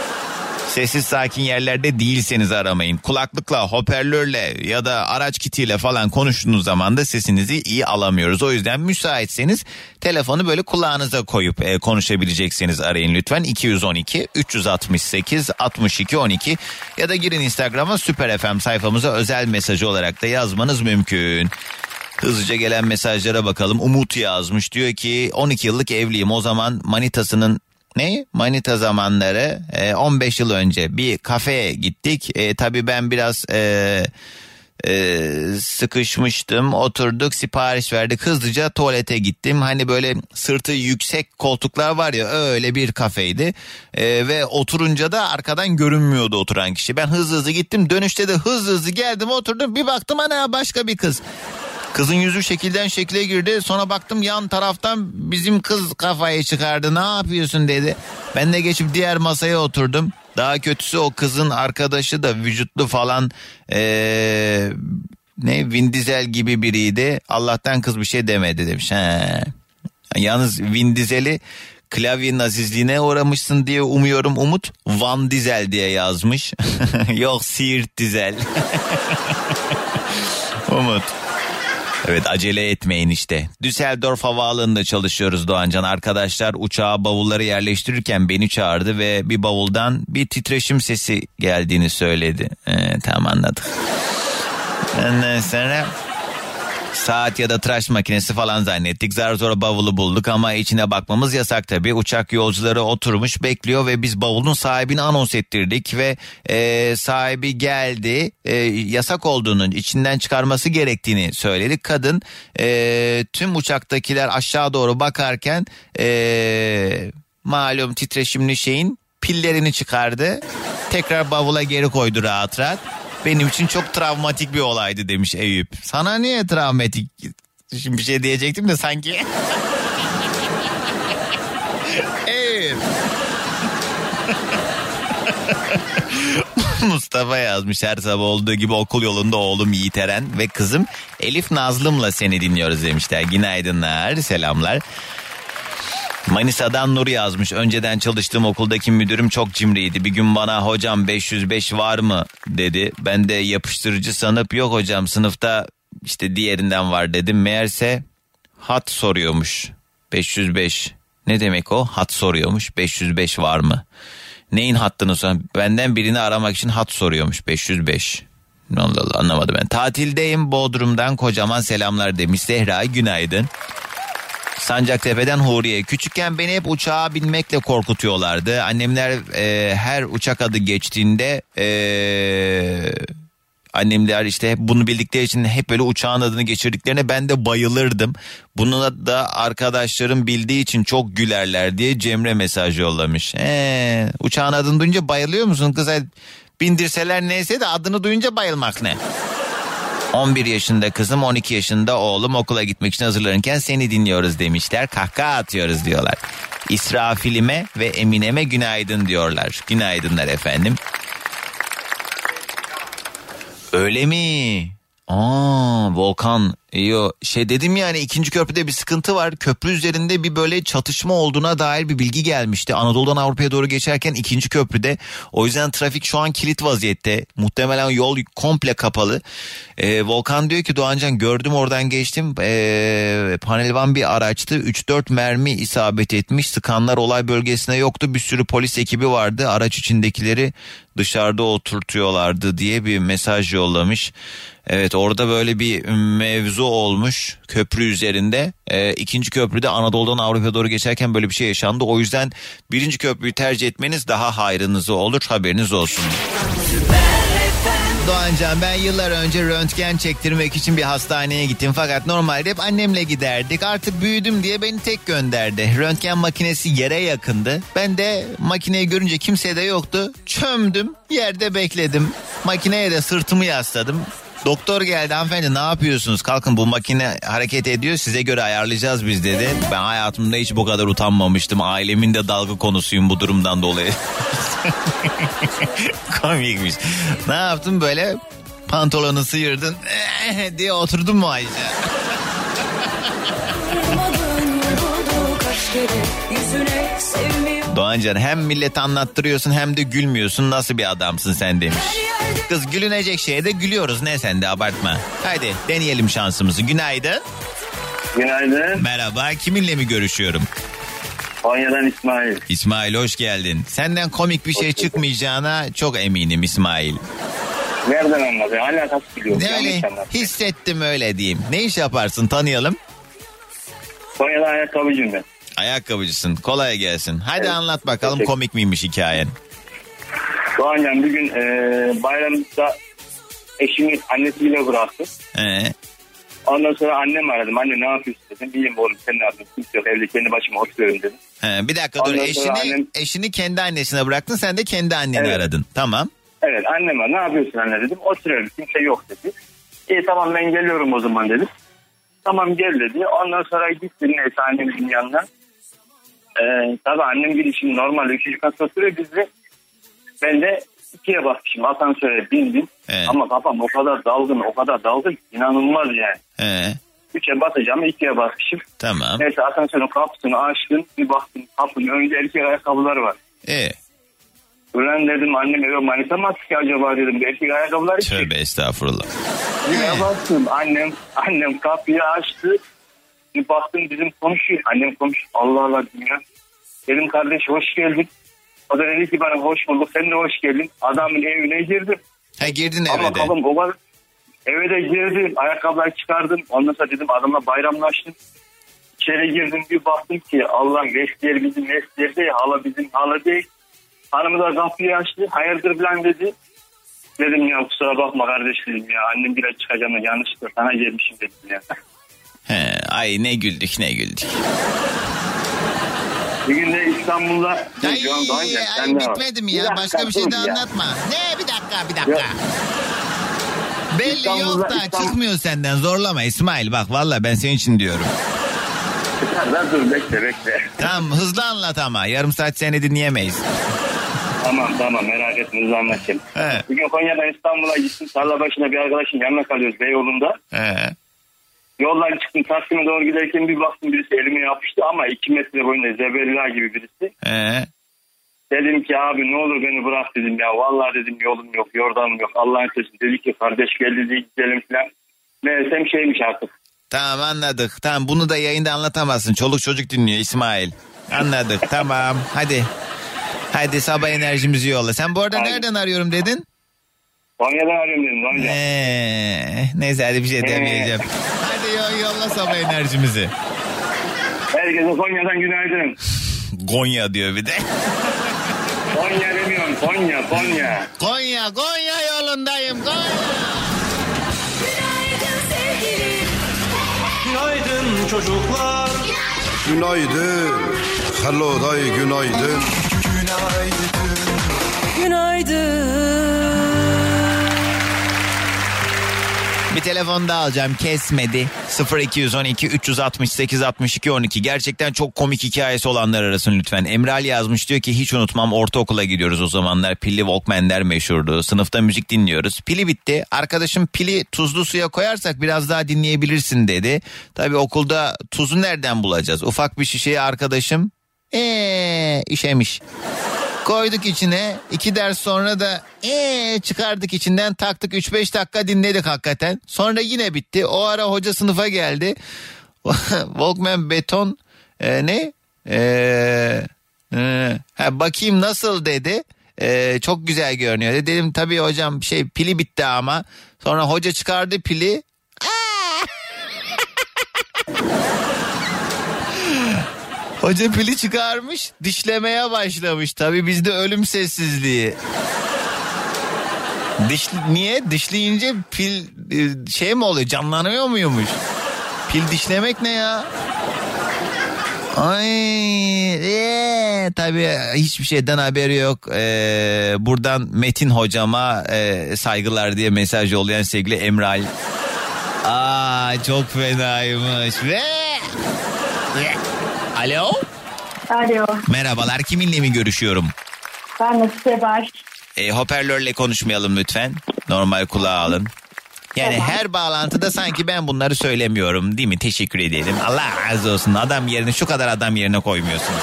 Speaker 1: Sessiz sakin yerlerde değilseniz aramayın. Kulaklıkla, hoparlörle ya da araç kitiyle falan konuştuğunuz zaman da sesinizi iyi alamıyoruz. O yüzden müsaitseniz telefonu böyle kulağınıza koyup e, konuşabilecekseniz arayın lütfen. 212 368 62 12 ya da girin Instagram'a Süper FM sayfamıza özel mesajı olarak da yazmanız mümkün. Hızlıca gelen mesajlara bakalım. Umut yazmış diyor ki 12 yıllık evliyim o zaman manitasının ne? Manita zamanları. E, 15 yıl önce bir kafeye gittik. E, tabii ben biraz e, Ee, sıkışmıştım. Oturduk sipariş verdik. Hızlıca tuvalete gittim. Hani böyle sırtı yüksek koltuklar var ya öyle bir kafeydi. Ee, ve oturunca da arkadan görünmüyordu oturan kişi. Ben hızlı hızlı gittim. Dönüşte de hızlı hızlı geldim oturdum. Bir baktım ana başka bir kız Kızın yüzü şekilden şekile girdi. Sonra baktım yan taraftan bizim kız kafayı çıkardı. Ne yapıyorsun dedi. Ben de geçip diğer masaya oturdum. Daha kötüsü o kızın arkadaşı da vücutlu falan ee, ne Vin Diesel gibi biriydi. Allah'tan kız bir şey demedi demiş. He. Yalnız Vin Diesel'i klavyenin azizliğine uğramışsın diye umuyorum Umut. Van Diesel diye yazmış. *laughs* Yok Siirt Diesel. *laughs* Umut. Evet acele etmeyin işte. Düsseldorf Havaalanı'nda çalışıyoruz Doğancan. Arkadaşlar uçağa bavulları yerleştirirken beni çağırdı ve bir bavuldan bir titreşim sesi geldiğini söyledi. Ee, tamam anladık. Ondan sonra saat ya da tıraş makinesi falan zannettik. Zar zor bavulu bulduk ama içine bakmamız yasak tabii. Uçak yolcuları oturmuş bekliyor ve biz bavulun sahibini anons ettirdik ve e, sahibi geldi. E, yasak olduğunu içinden çıkarması gerektiğini söyledik. Kadın e, tüm uçaktakiler aşağı doğru bakarken e, malum titreşimli şeyin pillerini çıkardı. Tekrar bavula geri koydu rahat rahat. Benim için çok travmatik bir olaydı demiş Eyüp. Sana niye travmatik? Şimdi bir şey diyecektim de sanki. *laughs* Eyüp. *laughs* Mustafa yazmış her sabah olduğu gibi okul yolunda oğlum Yiğit Eren ve kızım Elif Nazlım'la seni dinliyoruz demişler. Günaydınlar, selamlar. Manisa'dan Nur yazmış. Önceden çalıştığım okuldaki müdürüm çok cimriydi. Bir gün bana hocam 505 var mı dedi. Ben de yapıştırıcı sanıp yok hocam sınıfta işte diğerinden var dedim. Meğerse hat soruyormuş. 505 ne demek o? Hat soruyormuş. 505 var mı? Neyin hattını sor? Benden birini aramak için hat soruyormuş. 505. Allah Allah anlamadım ben. Tatildeyim Bodrum'dan kocaman selamlar demiş. Zehra günaydın. Sancaktepe'den Huriye. Küçükken beni hep uçağa binmekle korkutuyorlardı. Annemler e, her uçak adı geçtiğinde e, annemler işte hep bunu bildikleri için hep böyle uçağın adını geçirdiklerine ben de bayılırdım. Bunu da arkadaşlarım bildiği için çok gülerler diye Cemre mesaj yollamış. Ee, uçağın adını duyunca bayılıyor musun kıza? Bindirseler neyse de adını duyunca bayılmak ne? 11 yaşında kızım 12 yaşında oğlum okula gitmek için hazırlanırken seni dinliyoruz demişler. Kahkaha atıyoruz diyorlar. İsrafilime ve Emine'me günaydın diyorlar. Günaydınlar efendim. Öyle mi? Aa Volkan yo şey dedim yani ikinci köprüde bir sıkıntı var. Köprü üzerinde bir böyle çatışma olduğuna dair bir bilgi gelmişti. Anadolu'dan Avrupa'ya doğru geçerken ikinci köprüde. O yüzden trafik şu an kilit vaziyette. Muhtemelen yol komple kapalı. Ee, Volkan diyor ki Doğancan gördüm oradan geçtim. Ee, panelvan bir araçtı. 3-4 mermi isabet etmiş. Sıkanlar olay bölgesine yoktu. Bir sürü polis ekibi vardı. Araç içindekileri dışarıda oturtuyorlardı diye bir mesaj yollamış. Evet orada böyle bir mevzu olmuş köprü üzerinde. Ee, ikinci köprüde Anadolu'dan Avrupa'ya doğru geçerken böyle bir şey yaşandı. O yüzden birinci köprüyü tercih etmeniz daha hayrınızı olur haberiniz olsun. Doğancan ben yıllar önce röntgen çektirmek için bir hastaneye gittim fakat normalde hep annemle giderdik. Artık büyüdüm diye beni tek gönderdi. Röntgen makinesi yere yakındı. Ben de makineyi görünce kimse de yoktu. Çömdüm yerde bekledim. Makineye de sırtımı yasladım. Doktor geldi hanımefendi ne yapıyorsunuz? Kalkın bu makine hareket ediyor size göre ayarlayacağız biz dedi. Ben hayatımda hiç bu kadar utanmamıştım. Ailemin de dalga konusuyum bu durumdan dolayı. *laughs* Komikmiş. Ne yaptın böyle pantolonu sıyırdın diye oturdun mu Ayşe? Doğancan hem millet anlattırıyorsun hem de gülmüyorsun nasıl bir adamsın sen demiş. Kız gülünecek şeye de gülüyoruz ne sen de abartma. Haydi deneyelim şansımızı günaydın.
Speaker 8: Günaydın.
Speaker 1: Merhaba kiminle mi görüşüyorum?
Speaker 8: Konya'dan İsmail.
Speaker 1: İsmail hoş geldin. Senden komik bir şey çıkmayacağına çok eminim İsmail.
Speaker 8: Nereden anladın? Alakası biliyorum.
Speaker 1: Ne öyle hissettim öyle diyeyim. Ne iş yaparsın tanıyalım.
Speaker 8: Konya'da ayakkabıcıyım ben.
Speaker 1: Ayakkabıcısın kolay gelsin. Hadi anlat bakalım komik miymiş hikayen.
Speaker 8: Doğancan bir gün e, bayramda eşimi annesiyle bıraktı.
Speaker 1: Ee,
Speaker 8: Ondan sonra annem aradım. Anne ne yapıyorsun dedim. İyiyim oğlum sen ne yapıyorsun? Kimse yok evde kendi başıma oturuyorum dedim.
Speaker 1: he, bir dakika dur
Speaker 8: Ondan
Speaker 1: eşini,
Speaker 8: annem-
Speaker 1: eşini kendi annesine bıraktın sen de kendi anneni
Speaker 8: Evet.
Speaker 1: aradın. Tamam.
Speaker 8: Evet anneme ne yapıyorsun anne dedim. Oturuyorum kimse yok dedi. İyi tamam ben geliyorum o zaman dedim. Tamam gel dedi. Ondan sonra gittim neyse annemin yanına. Ee, tabii annem gibi şimdi normal üçüncü katta oturuyor biz de. Ben de ikiye bakmışım asansöre bindim.
Speaker 1: Evet.
Speaker 8: Ama kafam o kadar dalgın o kadar dalgın inanılmaz yani.
Speaker 1: He,
Speaker 8: Üçe basacağım ikiye basmışım.
Speaker 1: tamam.
Speaker 8: Neyse asansörün kapısını açtım. Bir baktım kapının önünde erkek ayakkabılar var.
Speaker 1: Ee,
Speaker 8: Ulan dedim annem eve manita mı ki acaba dedim. Erkek ayakkabılar için.
Speaker 1: tövbe estağfurullah.
Speaker 8: Yine baktım annem annem kapıyı açtı. Bir baktım bizim konuşuyor. Annem konuş. Allah Allah dünya. Dedim kardeş hoş geldin. O da dedi ki bana hoş bulduk. Sen de hoş geldin. Adamın evine girdim.
Speaker 1: Ha girdin
Speaker 8: Ama
Speaker 1: eve de.
Speaker 8: kafam o kadar. Eve de girdim. Ayakkabıları çıkardım. Ondan sonra dedim adamla bayramlaştım. İçeri girdim bir baktım ki Allah Vestiyer bizim Vestiyer değil. Hala bizim hala değil. Hanımı da kapıyı açtı. Hayırdır falan dedi. Dedim ya kusura bakma kardeş dedim ya. Annem biraz çıkacağım da yanlışlıkla sana gelmişim dedim ya. *laughs*
Speaker 1: He, ay ne güldük ne güldük.
Speaker 8: Bir gün de İstanbul'da
Speaker 1: Ay,
Speaker 8: şu an daha önce
Speaker 1: ay,
Speaker 8: sen de var.
Speaker 1: bitmedi mi ya?
Speaker 8: dakika,
Speaker 1: Başka bir şey de
Speaker 8: ya.
Speaker 1: anlatma. Ne bir dakika bir dakika. Belli
Speaker 8: İstanbul'da-
Speaker 1: yok da
Speaker 8: İstanbul-
Speaker 1: çıkmıyor senden zorlama İsmail bak valla ben senin için diyorum.
Speaker 8: Çıkar da dur bekle bekle.
Speaker 1: Tamam hızlı anlat ama yarım saat seni dinleyemeyiz.
Speaker 8: Tamam tamam merak etme hızlı anlatayım.
Speaker 1: He.
Speaker 8: Bir gün Konya'dan İstanbul'a gittim. Tarla başında bir arkadaşın yanına kalıyoruz Beyoğlu'nda.
Speaker 1: He.
Speaker 8: Yoldan çıktım Taksim'e doğru giderken bir baktım birisi elime yapıştı ama iki metre boyunda zebella gibi birisi.
Speaker 1: He.
Speaker 8: Dedim ki abi ne olur beni bırak dedim ya. Vallahi dedim yolum yok yordamım yok. Allah'ın sözü dedi ki kardeş gel dedi gidelim falan. Meğersem şeymiş artık.
Speaker 1: Tamam anladık. Tamam bunu da yayında anlatamazsın. Çoluk çocuk dinliyor İsmail. Anladık tamam hadi. Hadi sabah enerjimizi yolla. Sen bu arada
Speaker 8: Hadi.
Speaker 1: nereden arıyorum dedin?
Speaker 8: Konya'dan arıyorum dedim Gonca.
Speaker 1: Ee, neyse hadi bir şey demeyeceğim. Hadi yo- yolla sabah enerjimizi.
Speaker 8: Herkese Konya'dan günaydın.
Speaker 1: Gonya diyor bir de.
Speaker 8: Konya demiyorum Konya Konya.
Speaker 1: Konya, Konya yolundayım. Konya.
Speaker 9: Günaydın sevgilim.
Speaker 2: Günaydın çocuklar.
Speaker 3: Günaydın. Hello day günaydın.
Speaker 1: Bir telefon daha alacağım kesmedi. 0212 368 62 12 gerçekten çok komik hikayesi olanlar arasın lütfen. Emral yazmış diyor ki hiç unutmam ortaokula gidiyoruz o zamanlar pilli Walkman'ler meşhurdu. Sınıfta müzik dinliyoruz. Pili bitti. Arkadaşım pili tuzlu suya koyarsak biraz daha dinleyebilirsin dedi. Tabii okulda tuzu nereden bulacağız? Ufak bir şişeyi arkadaşım eee işemiş. Koyduk içine iki ders sonra da ee çıkardık içinden taktık 3-5 dakika dinledik hakikaten. Sonra yine bitti. O ara hoca sınıfa geldi. *laughs* Walkman beton e, ne? E, e, ha, bakayım nasıl dedi. E, çok güzel görünüyor. Dedim tabii hocam şey pili bitti ama. Sonra hoca çıkardı pili. *laughs* *laughs* Hoca pili çıkarmış dişlemeye başlamış. Tabii bizde ölüm sessizliği. Diş, niye? Dişleyince pil e, şey mi oluyor canlanıyor muymuş? Pil dişlemek ne ya? Ay, ee, tabii hiçbir şeyden haberi yok. Ee, buradan Metin hocama e, saygılar diye mesaj yollayan sevgili Emral. Aa çok fenaymış ve... Alo.
Speaker 10: Alo,
Speaker 1: Merhabalar kiminle mi görüşüyorum?
Speaker 10: ben Baş.
Speaker 1: E, hoparlörle konuşmayalım lütfen. Normal kulağa alın. Yani her bağlantıda sanki ben bunları söylemiyorum değil mi? Teşekkür ederim. Allah razı olsun. Adam yerine şu kadar adam yerine koymuyorsunuz.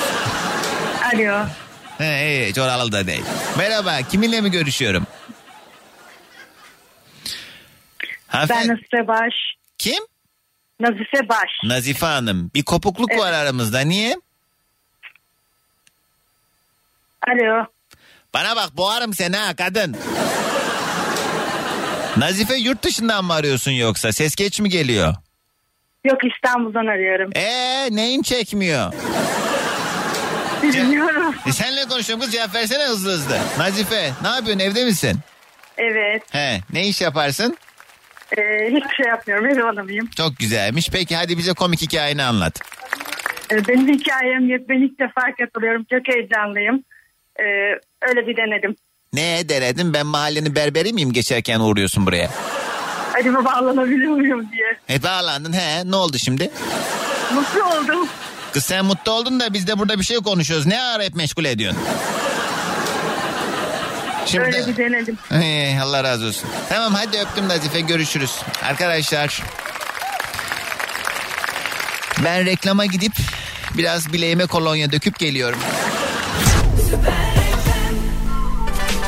Speaker 10: Alo,
Speaker 1: He, hiç oralı da değil. Merhaba kiminle mi görüşüyorum?
Speaker 10: ben
Speaker 1: Hanımefendi,
Speaker 10: Nasibe Baş.
Speaker 1: Kim?
Speaker 10: Nazife Baş.
Speaker 1: Nazife Hanım. Bir kopukluk var aramızda. Niye?
Speaker 10: Alo,
Speaker 1: Bana bak boğarım seni ha kadın. Nazife yurt dışından mı arıyorsun yoksa? Ses geç mi geliyor?
Speaker 10: yok İstanbul'dan arıyorum.
Speaker 1: Ee neyin çekmiyor?
Speaker 10: Bilmiyorum.
Speaker 1: E senle konuşuyorum kız cevap versene hızlı hızlı. Nazife ne yapıyorsun evde misin?
Speaker 10: Evet.
Speaker 1: He, ne iş yaparsın?
Speaker 10: Ee, hiçbir şey yapmıyorum. Ev hanımıyım.
Speaker 1: Çok güzelmiş. Peki hadi bize komik hikayeni anlat.
Speaker 10: Ee, benim hikayem yok. Ben ilk defa katılıyorum. Çok heyecanlıyım. Ee, öyle bir denedim.
Speaker 1: Ne denedin? Ben mahallenin berberi miyim geçerken uğruyorsun buraya?
Speaker 10: Acaba bağlanabiliyor muyum diye.
Speaker 1: E bağlandın he. Ne oldu şimdi?
Speaker 10: Mutlu oldum.
Speaker 1: Kız sen mutlu oldun da biz de burada bir şey konuşuyoruz. Ne ara hep meşgul ediyorsun? Şimdi...
Speaker 10: Öyle bir denedim.
Speaker 1: Allah razı olsun. Tamam hadi öptüm Nazife görüşürüz. Arkadaşlar ben reklama gidip biraz bileğime kolonya döküp geliyorum.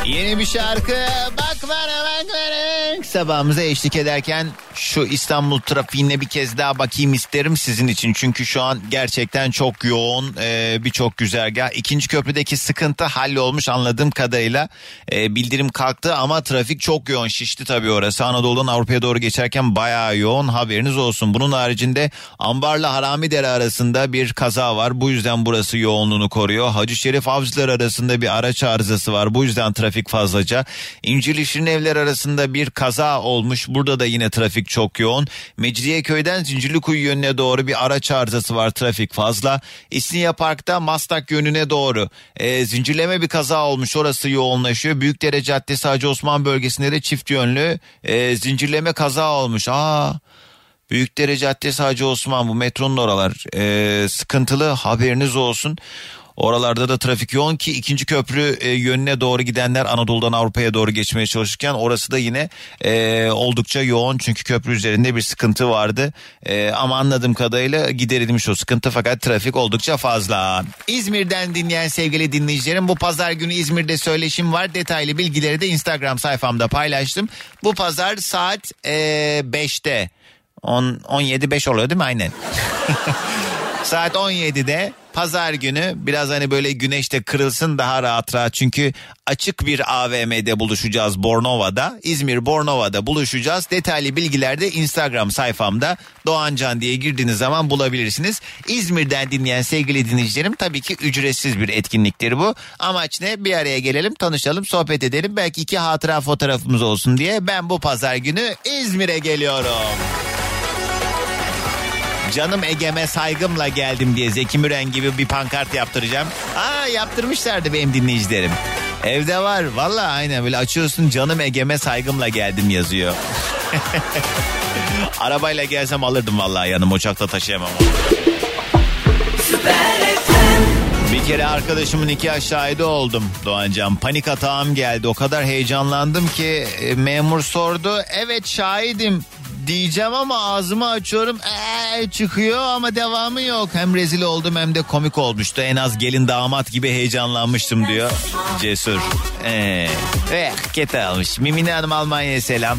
Speaker 1: Yeni bir şarkı bak bana bak bana. Sabahımıza eşlik ederken şu İstanbul trafiğine bir kez daha bakayım isterim sizin için. Çünkü şu an gerçekten çok yoğun e, birçok güzergah. İkinci köprüdeki sıkıntı hallolmuş anladığım kadarıyla. E, bildirim kalktı ama trafik çok yoğun şişti tabii orası. Anadolu'dan Avrupa'ya doğru geçerken bayağı yoğun haberiniz olsun. Bunun haricinde Ambar'la Haramidere arasında bir kaza var. Bu yüzden burası yoğunluğunu koruyor. Hacı Şerif Avcılar arasında bir araç arızası var. Bu yüzden trafik fazlaca. İncili Şirinevler arasında bir kaza olmuş. Burada da yine trafik çok yoğun. Mecidiyeköy'den Zincirlikuyu yönüne doğru bir araç arızası var. Trafik fazla. İstinye Park'ta Maslak yönüne doğru e, zincirleme bir kaza olmuş. Orası yoğunlaşıyor. Büyükdere Caddesi Hacı Osman bölgesinde de çift yönlü e, zincirleme kaza olmuş. Aa Büyükdere Caddesi Hacı Osman bu metronun oralar e, sıkıntılı haberiniz olsun. Oralarda da trafik yoğun ki ikinci köprü e, yönüne doğru gidenler Anadolu'dan Avrupa'ya doğru geçmeye çalışırken orası da yine e, oldukça yoğun çünkü köprü üzerinde bir sıkıntı vardı. E, ama anladığım kadarıyla giderilmiş o sıkıntı fakat trafik oldukça fazla. İzmir'den dinleyen sevgili dinleyicilerim bu pazar günü İzmir'de söyleşim var. Detaylı bilgileri de Instagram sayfamda paylaştım. Bu pazar saat e, 5'te 10, 17 5 oluyor değil mi aynen? *laughs* Saat 17'de pazar günü biraz hani böyle güneşte kırılsın daha rahat rahat çünkü açık bir AVM'de buluşacağız Bornova'da. İzmir Bornova'da buluşacağız. Detaylı bilgiler de Instagram sayfamda Doğancan diye girdiğiniz zaman bulabilirsiniz. İzmir'den dinleyen sevgili dinleyicilerim tabii ki ücretsiz bir etkinliktir bu. Amaç ne? Bir araya gelelim, tanışalım, sohbet edelim. Belki iki hatıra fotoğrafımız olsun diye ben bu pazar günü İzmir'e geliyorum. Canım Ege'me saygımla geldim diye Zeki Müren gibi bir pankart yaptıracağım. Aa yaptırmışlardı benim dinleyicilerim. Evde var valla aynen böyle açıyorsun canım Ege'me saygımla geldim yazıyor. *laughs* Arabayla gelsem alırdım vallahi yanım uçakta taşıyamam. Bir kere arkadaşımın iki aşağıda oldum Doğancan. Panik atağım geldi. O kadar heyecanlandım ki e, memur sordu. Evet şahidim diyeceğim ama ağzımı açıyorum ee, çıkıyor ama devamı yok. Hem rezil oldum hem de komik olmuştu. En az gelin damat gibi heyecanlanmıştım diyor. Cesur. Ee, eh, kete almış. Mimine Hanım Almanya'ya selam.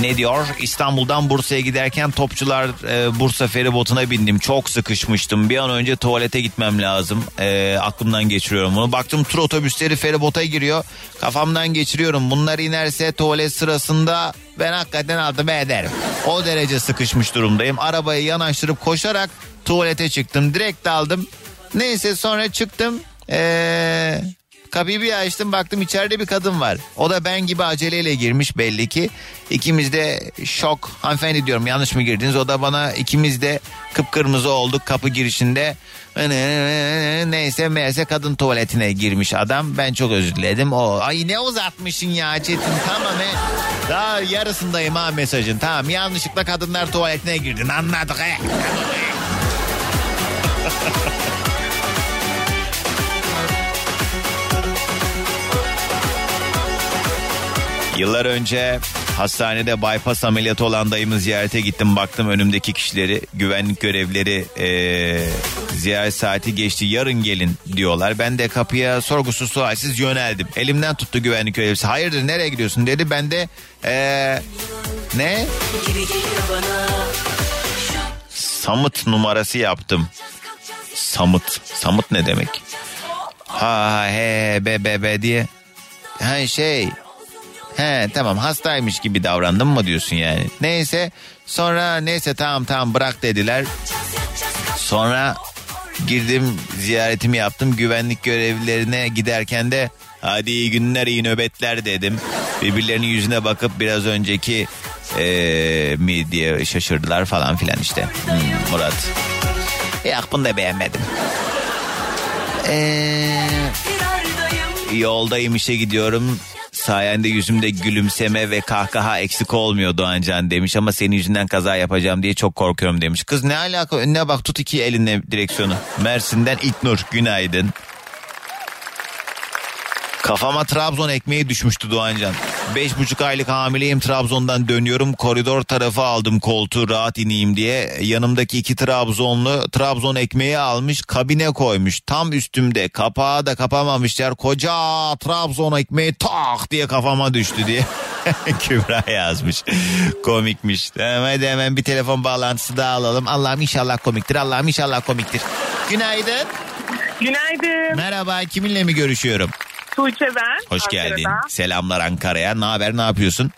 Speaker 1: Ne diyor? İstanbul'dan Bursa'ya giderken Topçular e, Bursa feribotuna bindim. Çok sıkışmıştım. Bir an önce tuvalete gitmem lazım. E, aklımdan geçiriyorum bunu. Baktım tur otobüsleri feribota giriyor. Kafamdan geçiriyorum. Bunlar inerse tuvalet sırasında ben hakikaten altıma ederim. O derece sıkışmış durumdayım. Arabayı yanaştırıp koşarak tuvalete çıktım. Direkt daldım. Neyse sonra çıktım. Eee... Kapıyı bir açtım baktım içeride bir kadın var. O da ben gibi aceleyle girmiş belli ki. İkimiz de şok. Hanımefendi diyorum yanlış mı girdiniz? O da bana ikimiz de kıpkırmızı olduk kapı girişinde. Neyse meğerse kadın tuvaletine girmiş adam. Ben çok özür diledim. O ay ne uzatmışsın ya Çetin tamam he. Daha yarısındayım ha mesajın. Tamam yanlışlıkla kadınlar tuvaletine girdin anladık he. *laughs* Yıllar önce hastanede bypass ameliyatı olan dayımı ziyarete gittim. Baktım önümdeki kişileri güvenlik görevleri ee, ziyaret saati geçti yarın gelin diyorlar. Ben de kapıya sorgusuz sualsiz yöneldim. Elimden tuttu güvenlik görevlisi. Hayırdır nereye gidiyorsun dedi. Ben de ee, ne? Samıt numarası yaptım. Samıt. Samıt ne demek? Ha he be be be diye. Ha şey He tamam hastaymış gibi davrandım mı diyorsun yani. Neyse sonra neyse tamam tamam bırak dediler. Sonra girdim ziyaretimi yaptım güvenlik görevlilerine giderken de hadi iyi günler iyi nöbetler dedim. Birbirlerinin yüzüne bakıp biraz önceki eee, mi diye şaşırdılar falan filan işte. Hmm, Murat. Yok bunu da beğenmedim. Eee, yoldayım işe gidiyorum. Sayende yüzümde gülümseme ve kahkaha eksik olmuyor Doğancan demiş ama senin yüzünden kaza yapacağım diye çok korkuyorum demiş. Kız ne alaka önüne bak tut iki elinle direksiyonu. Mersin'den İknur günaydın. Kafama Trabzon ekmeği düşmüştü Doğancan. Beş buçuk aylık hamileyim Trabzon'dan dönüyorum. Koridor tarafı aldım koltuğu rahat ineyim diye. Yanımdaki iki Trabzonlu Trabzon ekmeği almış kabine koymuş. Tam üstümde kapağı da kapamamışlar. Koca Trabzon ekmeği tak diye kafama düştü diye. *laughs* Kübra yazmış. Komikmiş. Hadi hemen bir telefon bağlantısı daha alalım. Allah'ım inşallah komiktir. Allah'ım inşallah komiktir. Günaydın.
Speaker 11: Günaydın.
Speaker 1: Merhaba kiminle mi görüşüyorum?
Speaker 11: Tuğçe ben.
Speaker 1: Hoş geldin.
Speaker 11: Ankara'da.
Speaker 1: Selamlar Ankara'ya. Ne haber ne yapıyorsun?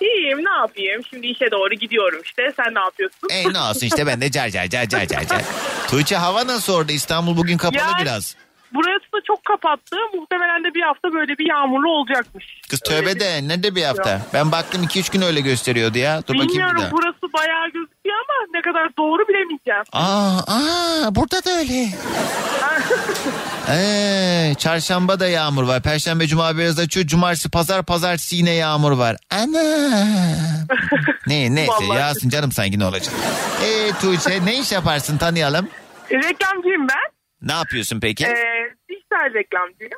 Speaker 11: İyiyim ne yapayım? Şimdi işe doğru gidiyorum işte. Sen ne yapıyorsun?
Speaker 1: Ey ne olsun işte ben de car car car car car car. *laughs* Tuğçe hava nasıl orada? İstanbul bugün kapalı
Speaker 11: Ya,
Speaker 1: biraz.
Speaker 11: Burası da çok kapattı. Muhtemelen de bir hafta böyle bir yağmurlu olacakmış.
Speaker 1: Kız tövbe de ne de bir hafta. Ben baktım 2-3 gün öyle gösteriyordu ya. Dur bakayım bir
Speaker 11: Bilmiyorum
Speaker 1: daha.
Speaker 11: burası bayağı gözüküyor ama ne kadar doğru bilemeyeceğim.
Speaker 1: Aa, aa burada da öyle. *laughs* Ee, çarşamba da yağmur var. Perşembe, cuma biraz açıyor. Cumartesi, pazar, pazartesi yine yağmur var. Ana. *laughs* ne neyse
Speaker 11: Vallahi.
Speaker 1: yağsın canım sanki ne olacak. Ee Tuğçe ne iş yaparsın tanıyalım.
Speaker 11: Reklamcıyım ben.
Speaker 1: Ne yapıyorsun peki?
Speaker 11: Ee, dijital reklamcıyım.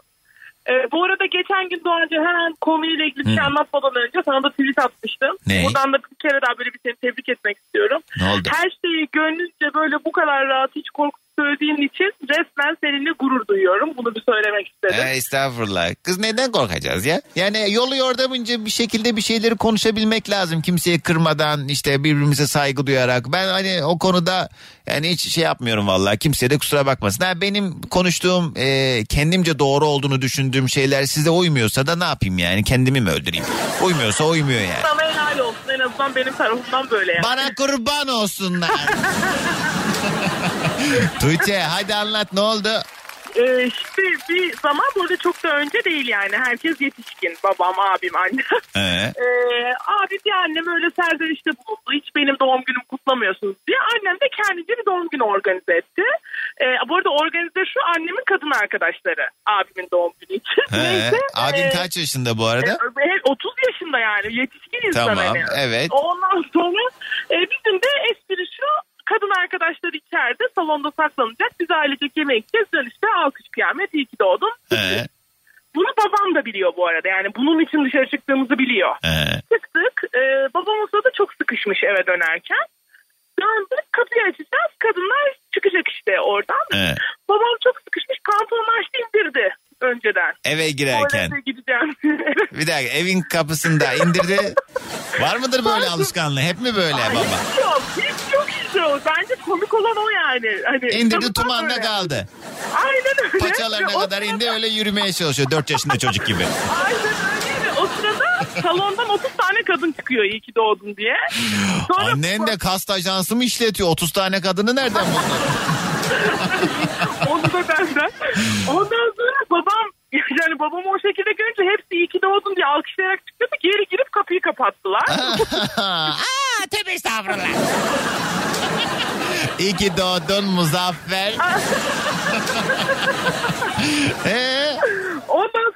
Speaker 11: Ee, bu arada geçen gün Doğanca hemen konuyla ilgili bir şey anlatmadan önce sana da tweet atmıştım.
Speaker 1: Ne?
Speaker 11: Buradan da bir kere daha böyle bir seni tebrik etmek istiyorum.
Speaker 1: Ne oldu?
Speaker 11: Her şeyi gönlünce böyle bu kadar rahat hiç korku söylediğin için resmen seninle gurur duyuyorum. Bunu bir söylemek istedim.
Speaker 1: Ee, estağfurullah. Kız neden korkacağız ya? Yani yolu yordamınca bir şekilde bir şeyleri konuşabilmek lazım. Kimseyi kırmadan işte birbirimize saygı duyarak. Ben hani o konuda yani hiç şey yapmıyorum vallahi. Kimse de kusura bakmasın. Ha, benim konuştuğum e, kendimce doğru olduğunu düşündüğüm şeyler size uymuyorsa da ne yapayım yani? Kendimi mi öldüreyim? Uymuyorsa uymuyor yani.
Speaker 11: Sana helal olsun en azından benim tarafımdan böyle yani.
Speaker 1: Bana kurban olsunlar. *laughs* Tuğçe hadi anlat ne oldu?
Speaker 11: Ee, işte bir zaman burada çok da önce değil yani. Herkes yetişkin. Babam, abim, annem.
Speaker 1: Ee,
Speaker 11: Ee, abi bir annem öyle serzenişte bulundu. Hiç benim doğum günümü kutlamıyorsunuz diye. Annem de kendince bir doğum günü organize etti. Ee, bu arada organize şu annemin kadın arkadaşları. Abimin doğum günü için.
Speaker 1: he.
Speaker 11: Neyse.
Speaker 1: Abin
Speaker 11: ee,
Speaker 1: kaç yaşında bu arada?
Speaker 11: e, 30 yaşında yani yetişkin insan
Speaker 1: Tamam,
Speaker 11: hani.
Speaker 1: evet.
Speaker 11: Ondan sonra e, bizim de espri şu kadın arkadaşlar içeride salonda saklanacak. Biz ailecek yemeğe gideceğiz. Dönüşte alkış kıyamet iyi ki doğdun.
Speaker 1: He.
Speaker 11: Bunu babam da biliyor bu arada. Yani bunun için dışarı çıktığımızı biliyor.
Speaker 1: He.
Speaker 11: Çıktık. E, babam o sırada çok sıkışmış eve dönerken. Döndük kapıyı açacağız. Kadınlar çıkacak işte oradan.
Speaker 1: He.
Speaker 11: Babam çok sıkışmış. Pantolonu açtı indirdi önceden.
Speaker 1: Eve girerken.
Speaker 11: Tuvalete gideceğim. *laughs*
Speaker 1: Bir dakika evin kapısında indirdi. Var mıdır böyle alışkanlığı? Hep mi böyle baba?
Speaker 11: Hiç yok. Hiç yok işte o. Bence komik olan o yani. Hani,
Speaker 1: İndirdi tumanda
Speaker 11: böyle.
Speaker 1: kaldı.
Speaker 11: Aynen öyle.
Speaker 1: Paçalarına
Speaker 11: Ve o
Speaker 1: kadar indi öyle yürümeye çalışıyor. 4 yaşında çocuk gibi.
Speaker 11: Aynen öyle. O sırada salondan 30 tane kadın çıkıyor iyi ki doğdun diye. Sonra
Speaker 1: Annen de kast ajansı mı işletiyor? 30 tane kadını nereden buldun? *laughs*
Speaker 11: onu da benden. Ondan sonra babam yani babamı o şekilde görünce hepsi iyi ki doğdun diye alkışlayarak çıktı. Geri girip kapıyı kapattılar. *laughs*
Speaker 1: Aa, tövbe estağfurullah. İyi ki doğdun Muzaffer. *laughs* Ee?
Speaker 11: Ondan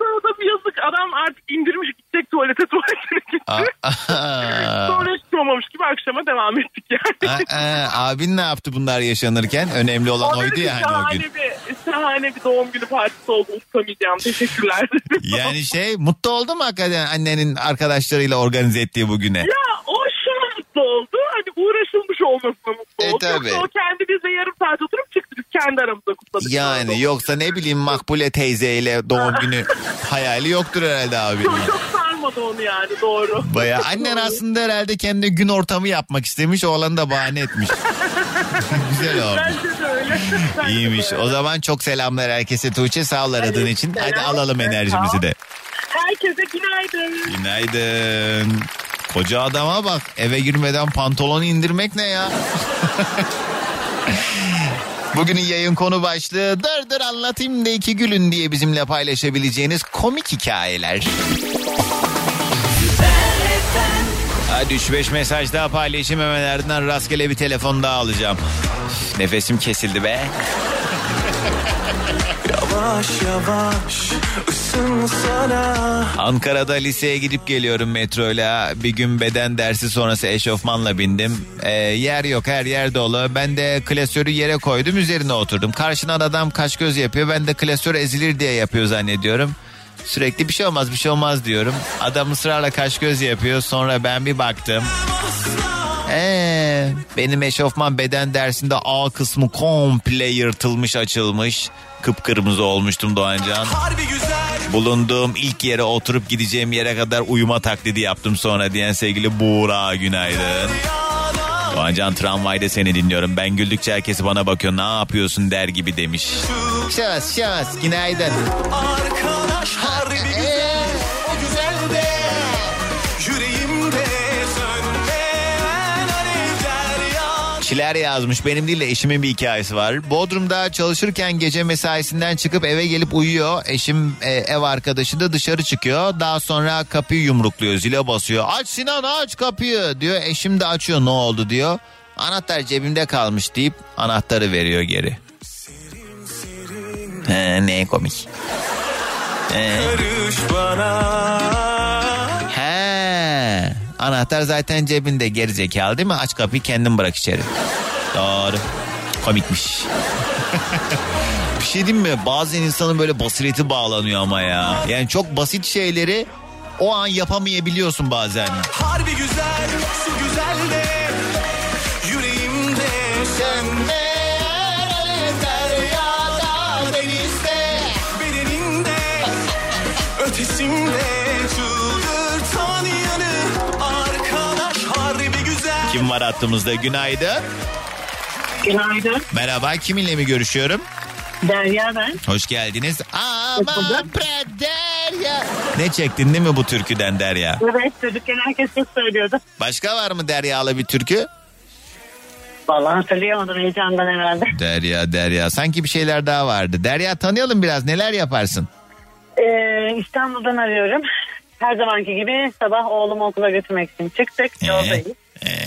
Speaker 11: yazık adam artık indirmiş gidecek tuvalete tuvaletine gitti. *laughs* Sonra hiç olmamış gibi akşama devam ettik yani.
Speaker 1: Aa, aa, abin ne yaptı bunlar yaşanırken? Önemli olan oydu ya hani o gün.
Speaker 11: bir, şahane bir doğum günü partisi oldu unutamayacağım. Teşekkürler.
Speaker 1: Yani şey mutlu oldu mu hakikaten annenin arkadaşlarıyla organize ettiği bugüne?
Speaker 11: ya o şu mutlu oldu. Hani uğraşılmış olmasına mutlu
Speaker 1: E,
Speaker 11: oldu.
Speaker 1: tabii.
Speaker 11: Yoksa o kendi bize yarım saat oturup çıktı. Biz kendi aramızda kutladık.
Speaker 1: Yani yoksa ne bileyim Makbule teyzeyle doğum günü *laughs* hayali yoktur herhalde abinin.
Speaker 11: Çok, çok sarmadı onu yani doğru.
Speaker 1: Baya annen aslında herhalde kendi gün ortamı yapmak istemiş oğlanı da bahane etmiş. *laughs* Güzel olmuş.
Speaker 11: Bence de öyle. Bence de
Speaker 1: İyiymiş.
Speaker 11: öyle.
Speaker 1: O zaman çok selamlar herkese Tuğçe sağ ol aradığın için. Hadi alalım enerjimizi de.
Speaker 11: Herkese günaydın.
Speaker 1: Günaydın. Koca adama bak eve girmeden pantolonu indirmek ne ya? Bugünün yayın konu başlığı dır dır anlatayım da iki gülün diye bizimle paylaşabileceğiniz komik hikayeler. Hadi 3-5 mesaj daha paylaşayım hemen ardından rastgele bir telefon daha alacağım. Nefesim kesildi be.
Speaker 2: Yavaş yavaş
Speaker 1: Ankara'da liseye gidip geliyorum metroyla. Bir gün beden dersi sonrası eşofmanla bindim. Ee, yer yok her yer dolu. Ben de klasörü yere koydum üzerine oturdum. Karşıdan adam kaş göz yapıyor. Ben de klasör ezilir diye yapıyor zannediyorum. Sürekli bir şey olmaz bir şey olmaz diyorum. Adam ısrarla kaş göz yapıyor. Sonra ben bir baktım. Ee, benim eşofman beden dersinde A kısmı komple yırtılmış açılmış. Kıpkırmızı olmuştum Doğancan. Bulunduğum ilk yere oturup gideceğim yere kadar uyuma taklidi yaptım sonra diyen sevgili Buğra günaydın. Doğancan tramvayda seni dinliyorum. Ben güldükçe herkes bana bakıyor ne yapıyorsun der gibi demiş. Şahıs şahıs günaydın.
Speaker 2: Arkadaş yan
Speaker 1: Çiler yazmış benim değil de eşimin bir hikayesi var. Bodrum'da çalışırken gece mesaisinden çıkıp eve gelip uyuyor. Eşim e, ev arkadaşı da dışarı çıkıyor. Daha sonra kapıyı yumrukluyor zile basıyor. Aç Sinan aç kapıyı diyor. Eşim de açıyor ne oldu diyor. Anahtar cebimde kalmış deyip anahtarı veriyor geri. He, ne komik. He.
Speaker 2: Karış bana.
Speaker 1: Anahtar zaten cebinde geri zekalı değil mi? Aç kapıyı kendin bırak içeri. Doğru. Komikmiş. *laughs* bir şey diyeyim mi? Bazen insanın böyle basireti bağlanıyor ama ya. Yani çok basit şeyleri o an yapamayabiliyorsun bazen.
Speaker 2: Harbi güzel Su güzel de Yüreğimde denizde Bedeninde Ötesinde
Speaker 1: Kim var hattımızda? Günaydın.
Speaker 10: Günaydın.
Speaker 1: Merhaba kiminle mi görüşüyorum?
Speaker 10: Derya ben.
Speaker 1: Hoş geldiniz. Aman bre Derya. Ne çektin değil mi bu türküden Derya?
Speaker 10: Evet çocukken herkes çok söylüyordu.
Speaker 1: Başka var mı Derya'lı bir türkü?
Speaker 10: Vallahi hatırlayamadım heyecandan herhalde. *laughs*
Speaker 1: Derya Derya sanki bir şeyler daha vardı. Derya tanıyalım biraz neler yaparsın?
Speaker 10: Ee, İstanbul'dan arıyorum. Her zamanki gibi sabah oğlumu okula götürmek için çıktık. Yoldayız.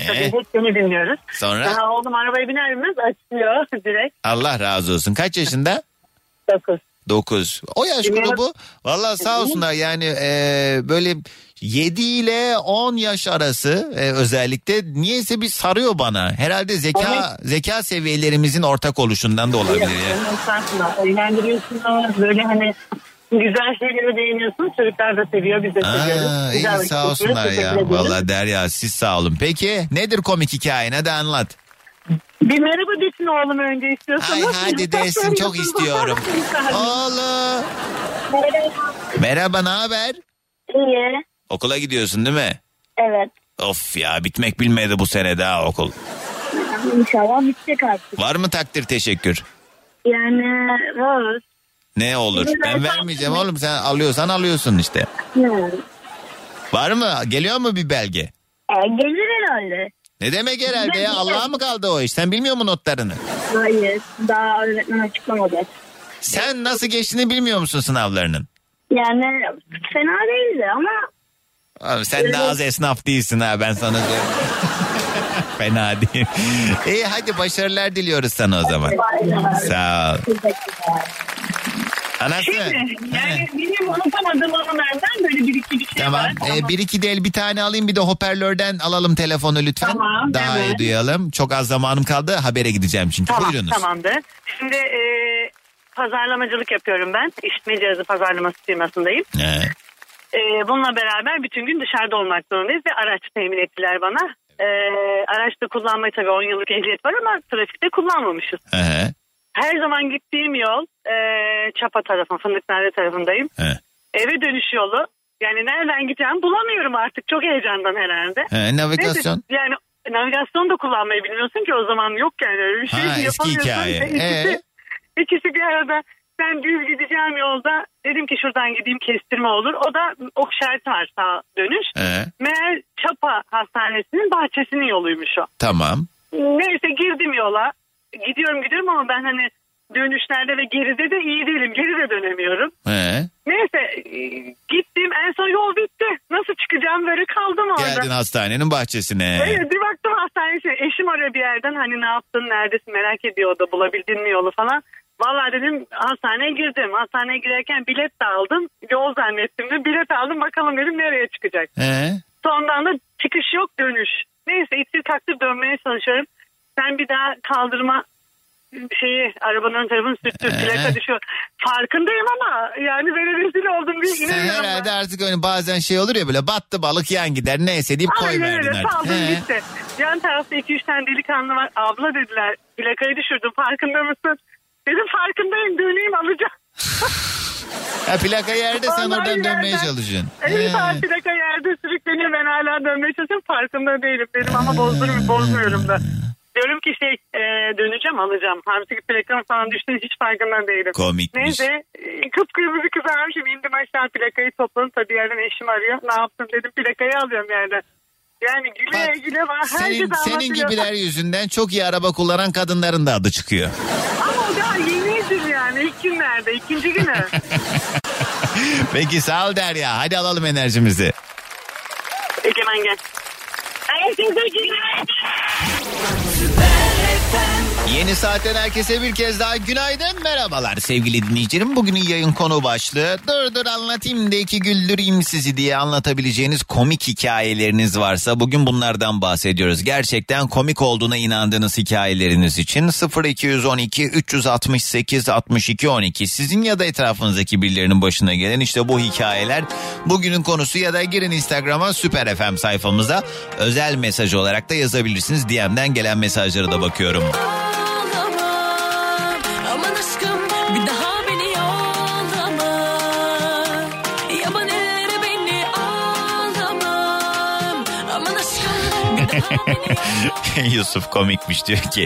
Speaker 10: Tabii hep seni dinliyoruz.
Speaker 1: Sonra?
Speaker 10: Daha oğlum arabaya biner binmez açıyor *laughs* direkt.
Speaker 1: Allah razı olsun. Kaç yaşında? *laughs*
Speaker 10: 9.
Speaker 1: 9. O yaş grubu valla sağ olsunlar yani e, böyle 7 ile 10 yaş arası e, özellikle niyeyse bir sarıyor bana. Herhalde zeka zeka seviyelerimizin ortak oluşundan da olabilir ya.
Speaker 10: Estağfurullah. Eğlendiriyorsunuz. Böyle hani güzel şeylere değiniyorsunuz. Çocuklar da seviyor. Biz de seviyoruz.
Speaker 1: Aa,
Speaker 10: Güzel
Speaker 1: iyi
Speaker 10: vakit
Speaker 1: sağ olsunlar
Speaker 10: geçiriyoruz.
Speaker 1: ya.
Speaker 10: Teşekkür ederiz.
Speaker 1: Valla Derya siz sağ olun. Peki nedir komik hikayen hadi anlat.
Speaker 10: Bir merhaba desin oğlum önce istiyorsanız.
Speaker 1: Ay hadi desin çok istiyorum. Oğlum. Merhaba ne haber?
Speaker 10: İyi.
Speaker 1: Okula gidiyorsun değil mi?
Speaker 10: Evet.
Speaker 1: Of ya bitmek bilmedi bu sene daha okul.
Speaker 10: İnşallah bitecek artık.
Speaker 1: Var mı takdir teşekkür?
Speaker 10: Yani var.
Speaker 1: Ne olur? Ben vermeyeceğim oğlum sen alıyorsan alıyorsun işte.
Speaker 10: Yani.
Speaker 1: Var mı? Geliyor mu bir belge?
Speaker 10: E, gelir herhalde.
Speaker 1: Ne demek herhalde ya? Allah'a mı kaldı o iş? Sen bilmiyor musun notlarını?
Speaker 10: Hayır. Daha öğretmen açıklamadı.
Speaker 1: Sen nasıl geçtiğini bilmiyor musun sınavlarının?
Speaker 10: Yani fena değildi ama
Speaker 1: Abi sen de az esnaf değilsin ha ben sana söyleyeyim. *laughs* Fena değil. İyi hadi başarılar diliyoruz sana o zaman. Sağ ol. Anası.
Speaker 10: Şimdi yani benim unutamadığım anılardan böyle bir iki bir şey
Speaker 1: Tamam.
Speaker 10: var.
Speaker 1: Ee, bir iki del bir tane alayım bir de hoparlörden alalım telefonu lütfen.
Speaker 10: Tamam,
Speaker 1: Daha
Speaker 10: evet.
Speaker 1: iyi duyalım. Çok az zamanım kaldı. Habere gideceğim çünkü.
Speaker 10: Tamam,
Speaker 1: Buyurunuz.
Speaker 10: tamamdır. Şimdi e, pazarlamacılık yapıyorum ben. İşitme cihazı pazarlaması firmasındayım.
Speaker 1: Ee,
Speaker 10: E, bununla beraber bütün gün dışarıda olmak zorundayız ve araç temin ettiler bana. E, araçta kullanmayı tabii 10 yıllık ehliyet var ama trafikte kullanmamışız.
Speaker 1: hı,
Speaker 10: Her zaman gittiğim yol e, Çapa tarafı, Fındıknare tarafındayım.
Speaker 1: hı.
Speaker 10: Eve dönüş yolu. Yani nereden gideceğim bulamıyorum artık. Çok heyecandan herhalde.
Speaker 1: He, navigasyon.
Speaker 10: Neyse, yani navigasyon da kullanmayı bilmiyorsun ki o zaman yok yani öyle bir şey.
Speaker 1: Ha, eski hikaye.
Speaker 10: İkisi,
Speaker 1: Ee?
Speaker 10: ikisi bir arada ben düz gideceğim yolda dedim ki şuradan gideyim kestirme olur. O da ok şerti var sağ dönüş.
Speaker 1: Ee,
Speaker 10: Meğer Çapa Hastanesi'nin bahçesinin yoluymuş o.
Speaker 1: tamam.
Speaker 10: Neyse girdim yola. Gidiyorum gidiyorum ama ben hani dönüşlerde ve geride de iyi değilim. Geri de dönemiyorum.
Speaker 1: He.
Speaker 10: Neyse e, gittim en son yol bitti. Nasıl çıkacağım böyle kaldım orada.
Speaker 1: Geldin hastanenin bahçesine.
Speaker 10: Evet bir baktım hastaneye şey, eşim arıyor bir yerden hani ne yaptın neredesin merak ediyor o da bulabildin mi yolu falan. Vallahi dedim hastaneye girdim. Hastaneye girerken bilet de aldım. Yol zannettim de bilet aldım bakalım dedim nereye çıkacak.
Speaker 1: He.
Speaker 10: Sondan da çıkış yok dönüş. Neyse itir kaktır dönmeye çalışıyorum. Sen bir daha kaldırma şeyi arabanın ön tarafını sürttür plaka düşüyor. Farkındayım ama yani ben rezil oldum bir
Speaker 1: Sen herhalde artık öyle bazen şey olur ya böyle battı balık yan gider neyse deyip
Speaker 10: Aynen
Speaker 1: koyverdin
Speaker 10: öyle
Speaker 1: artık.
Speaker 10: saldım gitti. Yan tarafta 2-3 tane delikanlı var. Abla dediler plakayı düşürdüm farkında mısın? Dedim farkındayım döneyim alacağım. *laughs*
Speaker 1: Ha plaka yerde sen
Speaker 10: Vallahi
Speaker 1: oradan dönmeye
Speaker 10: yerden.
Speaker 1: çalışıyorsun.
Speaker 10: Evet abi plaka yerde sürükleniyor ben hala dönmeye çalışıyorum farkında değilim dedim ama bozdurum, bozmuyorum da. Diyorum ki şey e, döneceğim alacağım. Halbuki plakam falan düştüğü hiç farkında değilim.
Speaker 1: Komikmiş.
Speaker 10: Neyse e, kıpkırmızı kızarmışım indim aşağı plakayı topladım. Tabii yerden eşim arıyor. Ne yaptın dedim plakayı alıyorum yerden. Yani güle güle var.
Speaker 1: Senin,
Speaker 10: Herkes
Speaker 1: senin
Speaker 10: anlatıyor.
Speaker 1: gibiler yüzünden çok iyi araba kullanan kadınların da adı çıkıyor.
Speaker 10: Ama o daha yeniydim yani ilk günlerde ikinci günü. *laughs*
Speaker 1: Peki sağ ol Derya. Hadi alalım enerjimizi.
Speaker 10: Egemen gel. Herkese günaydın.
Speaker 1: Yeni saatten herkese bir kez daha günaydın merhabalar sevgili dinleyicilerim. Bugünün yayın konu başlığı dur dur anlatayım da iki güldüreyim sizi diye anlatabileceğiniz komik hikayeleriniz varsa bugün bunlardan bahsediyoruz. Gerçekten komik olduğuna inandığınız hikayeleriniz için 0212 368 62 12 sizin ya da etrafınızdaki birilerinin başına gelen işte bu hikayeler bugünün konusu ya da girin Instagram'a Süper FM sayfamıza özel mesaj olarak da yazabilirsiniz. DM'den gelen mesajlara da bakıyorum. *laughs* Yusuf komikmiş diyor ki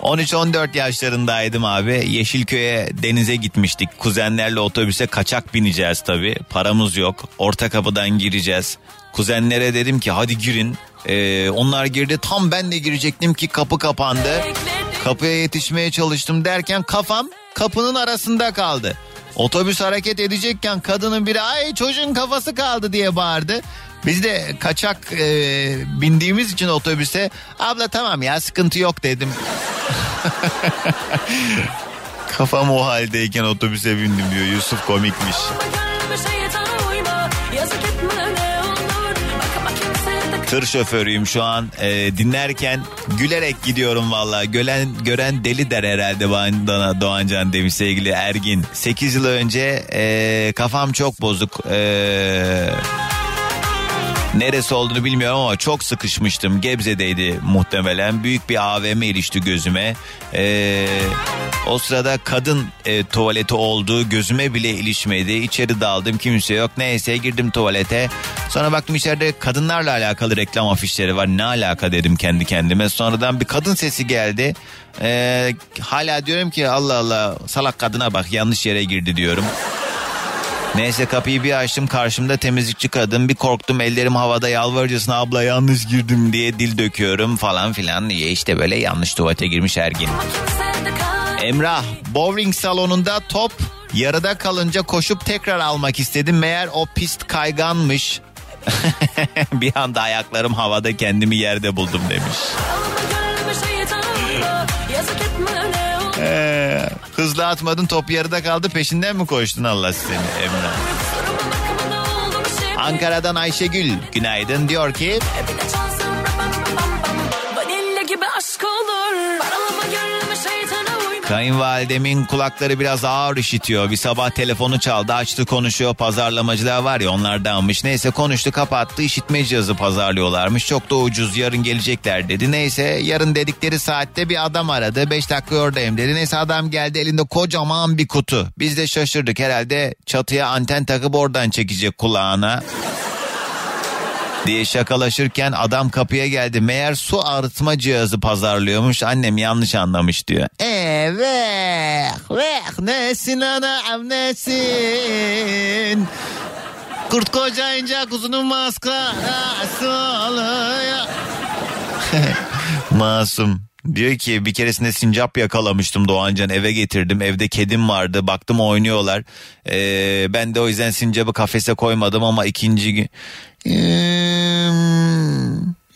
Speaker 1: 13-14 yaşlarındaydım abi. Yeşilköy'e denize gitmiştik. Kuzenlerle otobüse kaçak bineceğiz tabi paramız yok. Orta kapıdan gireceğiz. Kuzenlere dedim ki hadi girin. Ee, onlar girdi. Tam ben de girecektim ki kapı kapandı. Kapıya yetişmeye çalıştım derken kafam kapının arasında kaldı. Otobüs hareket edecekken kadının biri ay çocuğun kafası kaldı. diye bağırdı. Biz de kaçak e, bindiğimiz için otobüse abla tamam ya sıkıntı yok dedim. *laughs* Kafam o haldeyken otobüse bindim diyor Yusuf komikmiş. Tır şoförüyüm şu an E, dinlerken gülerek gidiyorum valla. Gören, gören deli der herhalde bana Doğancan demiş sevgili Ergin. 8 yıl önce e, kafam çok bozuk. E, Neresi olduğunu bilmiyorum ama çok sıkışmıştım. Gebze'deydi muhtemelen. Büyük bir AVM ilişti gözüme. Ee, o sırada kadın e, tuvaleti olduğu gözüme bile ilişmedi. İçeri daldım kimse yok. Neyse girdim tuvalete. Sonra baktım içeride kadınlarla alakalı reklam afişleri var. Ne alaka dedim kendi kendime. Sonradan bir kadın sesi geldi. Ee, hala diyorum ki Allah Allah salak kadına bak yanlış yere girdi diyorum. Neyse kapıyı bir açtım karşımda temizlikçi kadın bir korktum ellerim havada yalvarıcısına abla yanlış girdim diye dil döküyorum falan filan diye işte böyle yanlış tuvalete girmiş Ergin. Emrah bowling salonunda top yarıda kalınca koşup tekrar almak istedim meğer o pist kayganmış. *laughs* bir anda ayaklarım havada kendimi yerde buldum demiş. Ee, hızlı atmadın top yarıda kaldı peşinden mi koştun Allah seni Emrah? Ankara'dan Ayşegül günaydın diyor ki Kayınvalidemin kulakları biraz ağır işitiyor. Bir sabah telefonu çaldı açtı konuşuyor. Pazarlamacılar var ya onlardanmış. Neyse konuştu kapattı işitme cihazı pazarlıyorlarmış. Çok da ucuz yarın gelecekler dedi. Neyse yarın dedikleri saatte bir adam aradı. 5 dakika oradayım dedi. Neyse adam geldi elinde kocaman bir kutu. Biz de şaşırdık herhalde çatıya anten takıp oradan çekecek kulağına diye şakalaşırken adam kapıya geldi. Meğer su arıtma cihazı pazarlıyormuş. Annem yanlış anlamış diyor. Evet. Veh nesin anam nesin. Kurt kocayınca kuzunun maskarası oluyor. *laughs* Masum. Diyor ki bir keresinde sincap yakalamıştım Doğancan eve getirdim. Evde kedim vardı baktım oynuyorlar. Ee, ben de o yüzden sincapı kafese koymadım ama ikinci gün... Hmm,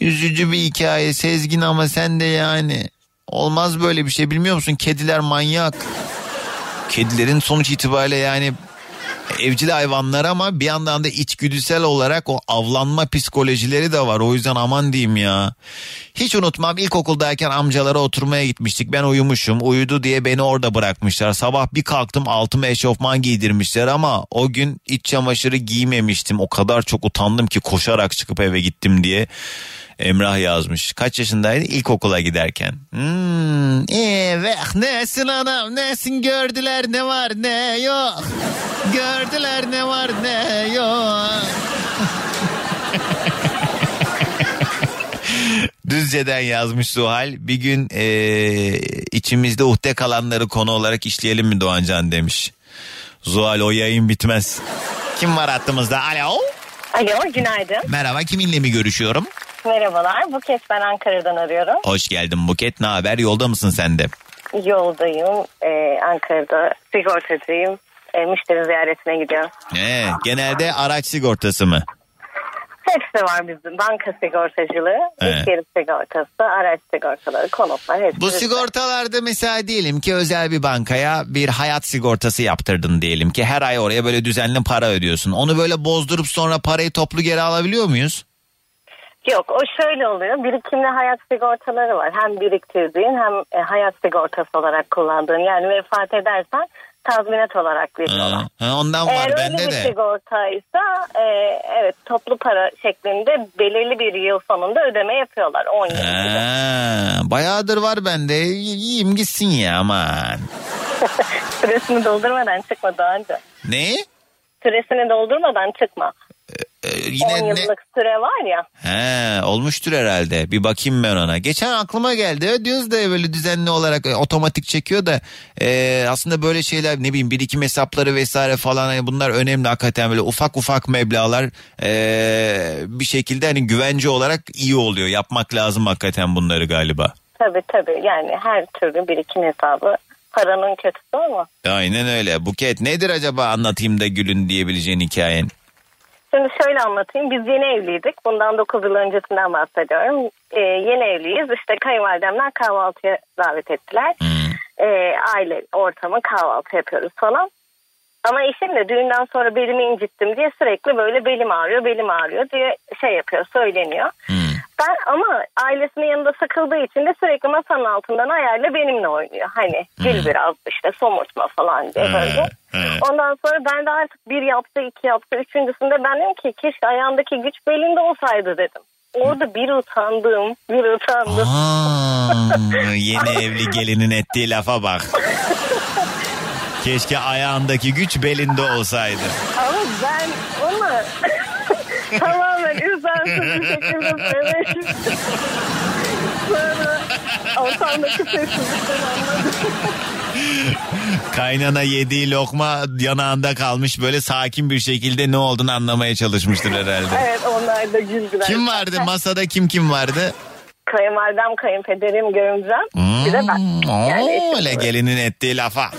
Speaker 1: üzücü bir hikaye Sezgin ama sen de yani. Olmaz böyle bir şey bilmiyor musun? Kediler manyak. *laughs* Kedilerin sonuç itibariyle yani evcil hayvanlar ama bir yandan da içgüdüsel olarak o avlanma psikolojileri de var. O yüzden aman diyeyim ya. Hiç unutmam ilkokuldayken amcalara oturmaya gitmiştik. Ben uyumuşum. Uyudu diye beni orada bırakmışlar. Sabah bir kalktım altıma eşofman giydirmişler ama o gün iç çamaşırı giymemiştim. O kadar çok utandım ki koşarak çıkıp eve gittim diye. Emrah yazmış. Kaç yaşındaydı? İlkokula giderken. Hmm, evet nesin anam nesin gördüler ne var ne yok. Gördüler ne var ne yok. *laughs* Düzce'den yazmış Zuhal. Bir gün eee, içimizde uhde kalanları konu olarak işleyelim mi Doğancan demiş. Zuhal o yayın bitmez. Kim var hattımızda? Alo.
Speaker 12: Alo günaydın.
Speaker 1: Merhaba kiminle mi görüşüyorum?
Speaker 12: Merhabalar. Bu kez ben Ankara'dan arıyorum.
Speaker 1: Hoş geldin Buket. Ne haber? Yolda mısın sen de?
Speaker 12: Yoldayım. Ee, Ankara'da sigortacıyım. Ee, müşteri ziyaretine gidiyorum.
Speaker 1: Ee, genelde araç sigortası mı?
Speaker 12: Hepsi var bizim. Banka sigortacılığı,
Speaker 1: Evet.
Speaker 12: iş yeri sigortası, araç sigortaları, konutlar hepsi.
Speaker 1: Bu sigortalarda mesela diyelim ki özel bir bankaya bir hayat sigortası yaptırdın diyelim ki her ay oraya böyle düzenli para ödüyorsun. Onu böyle bozdurup sonra parayı toplu geri alabiliyor muyuz?
Speaker 12: Yok o şöyle oluyor. Birikimli hayat sigortaları var. Hem biriktirdiğin hem e, hayat sigortası olarak kullandığın. Yani vefat edersen tazminat olarak veriyorlar.
Speaker 1: Ha, ondan var
Speaker 12: Eğer öyle
Speaker 1: bende
Speaker 12: bir
Speaker 1: de.
Speaker 12: sigortaysa e, evet toplu para şeklinde belirli bir yıl sonunda ödeme yapıyorlar 10 yıl.
Speaker 1: Ha, bayağıdır var bende. Yiyeyim gitsin ya aman. *laughs*
Speaker 12: Süresini doldurmadan çıkma daha önce.
Speaker 1: Ne?
Speaker 12: Süresini doldurmadan çıkma.
Speaker 1: Ee,
Speaker 12: 10
Speaker 1: yine ne?
Speaker 12: yıllık süre var ya.
Speaker 1: He, olmuştur herhalde. Bir bakayım ben ona. Geçen aklıma geldi. Ödüyoruz da böyle düzenli olarak e, otomatik çekiyor da e, aslında böyle şeyler ne bileyim birikim hesapları vesaire falan hani bunlar önemli hakikaten böyle ufak ufak meblağlar e, bir şekilde hani güvence olarak iyi oluyor. Yapmak lazım hakikaten bunları galiba.
Speaker 12: Tabii tabii yani her türlü birikim hesabı paranın kötüsü ama.
Speaker 1: Aynen öyle. Buket nedir acaba anlatayım da gülün diyebileceğin hikayen?
Speaker 12: Şimdi şöyle anlatayım. Biz yeni evliydik. Bundan 9 yıl öncesinden bahsediyorum. Ee, yeni evliyiz. İşte kayınvalidemler kahvaltıya davet ettiler. Ee, aile ortamı kahvaltı yapıyoruz falan. Ama eşim de düğünden sonra belimi incittim diye sürekli böyle belim ağrıyor, belim ağrıyor diye şey yapıyor, söyleniyor. Ben ama ailesinin yanında sıkıldığı için de sürekli masanın altından ayarla benimle oynuyor. Hani gül biraz işte somurtma falan diye böyle. Ondan sonra ben de artık bir yaptı, iki yaptı, üçüncüsünde ben dedim ki keşke ayağındaki güç belinde olsaydı dedim. Orada bir utandım, bir utandım.
Speaker 1: Aa, *laughs* yeni evli gelinin ettiği lafa bak. Keşke ayağındaki güç belinde olsaydı.
Speaker 12: Ama ben ona *laughs* tamamen Sonra ortamdaki sessizlikten anladım.
Speaker 1: Kaynana yediği lokma yanağında kalmış böyle sakin bir şekilde ne olduğunu anlamaya çalışmıştır herhalde.
Speaker 12: evet onlar da güldüler.
Speaker 1: Kim vardı masada kim kim vardı?
Speaker 12: Kayınvalidem, kayınpederim, görümcem. Bir de ben. Yani eşim.
Speaker 1: Oo, öyle gelinin ettiği lafa.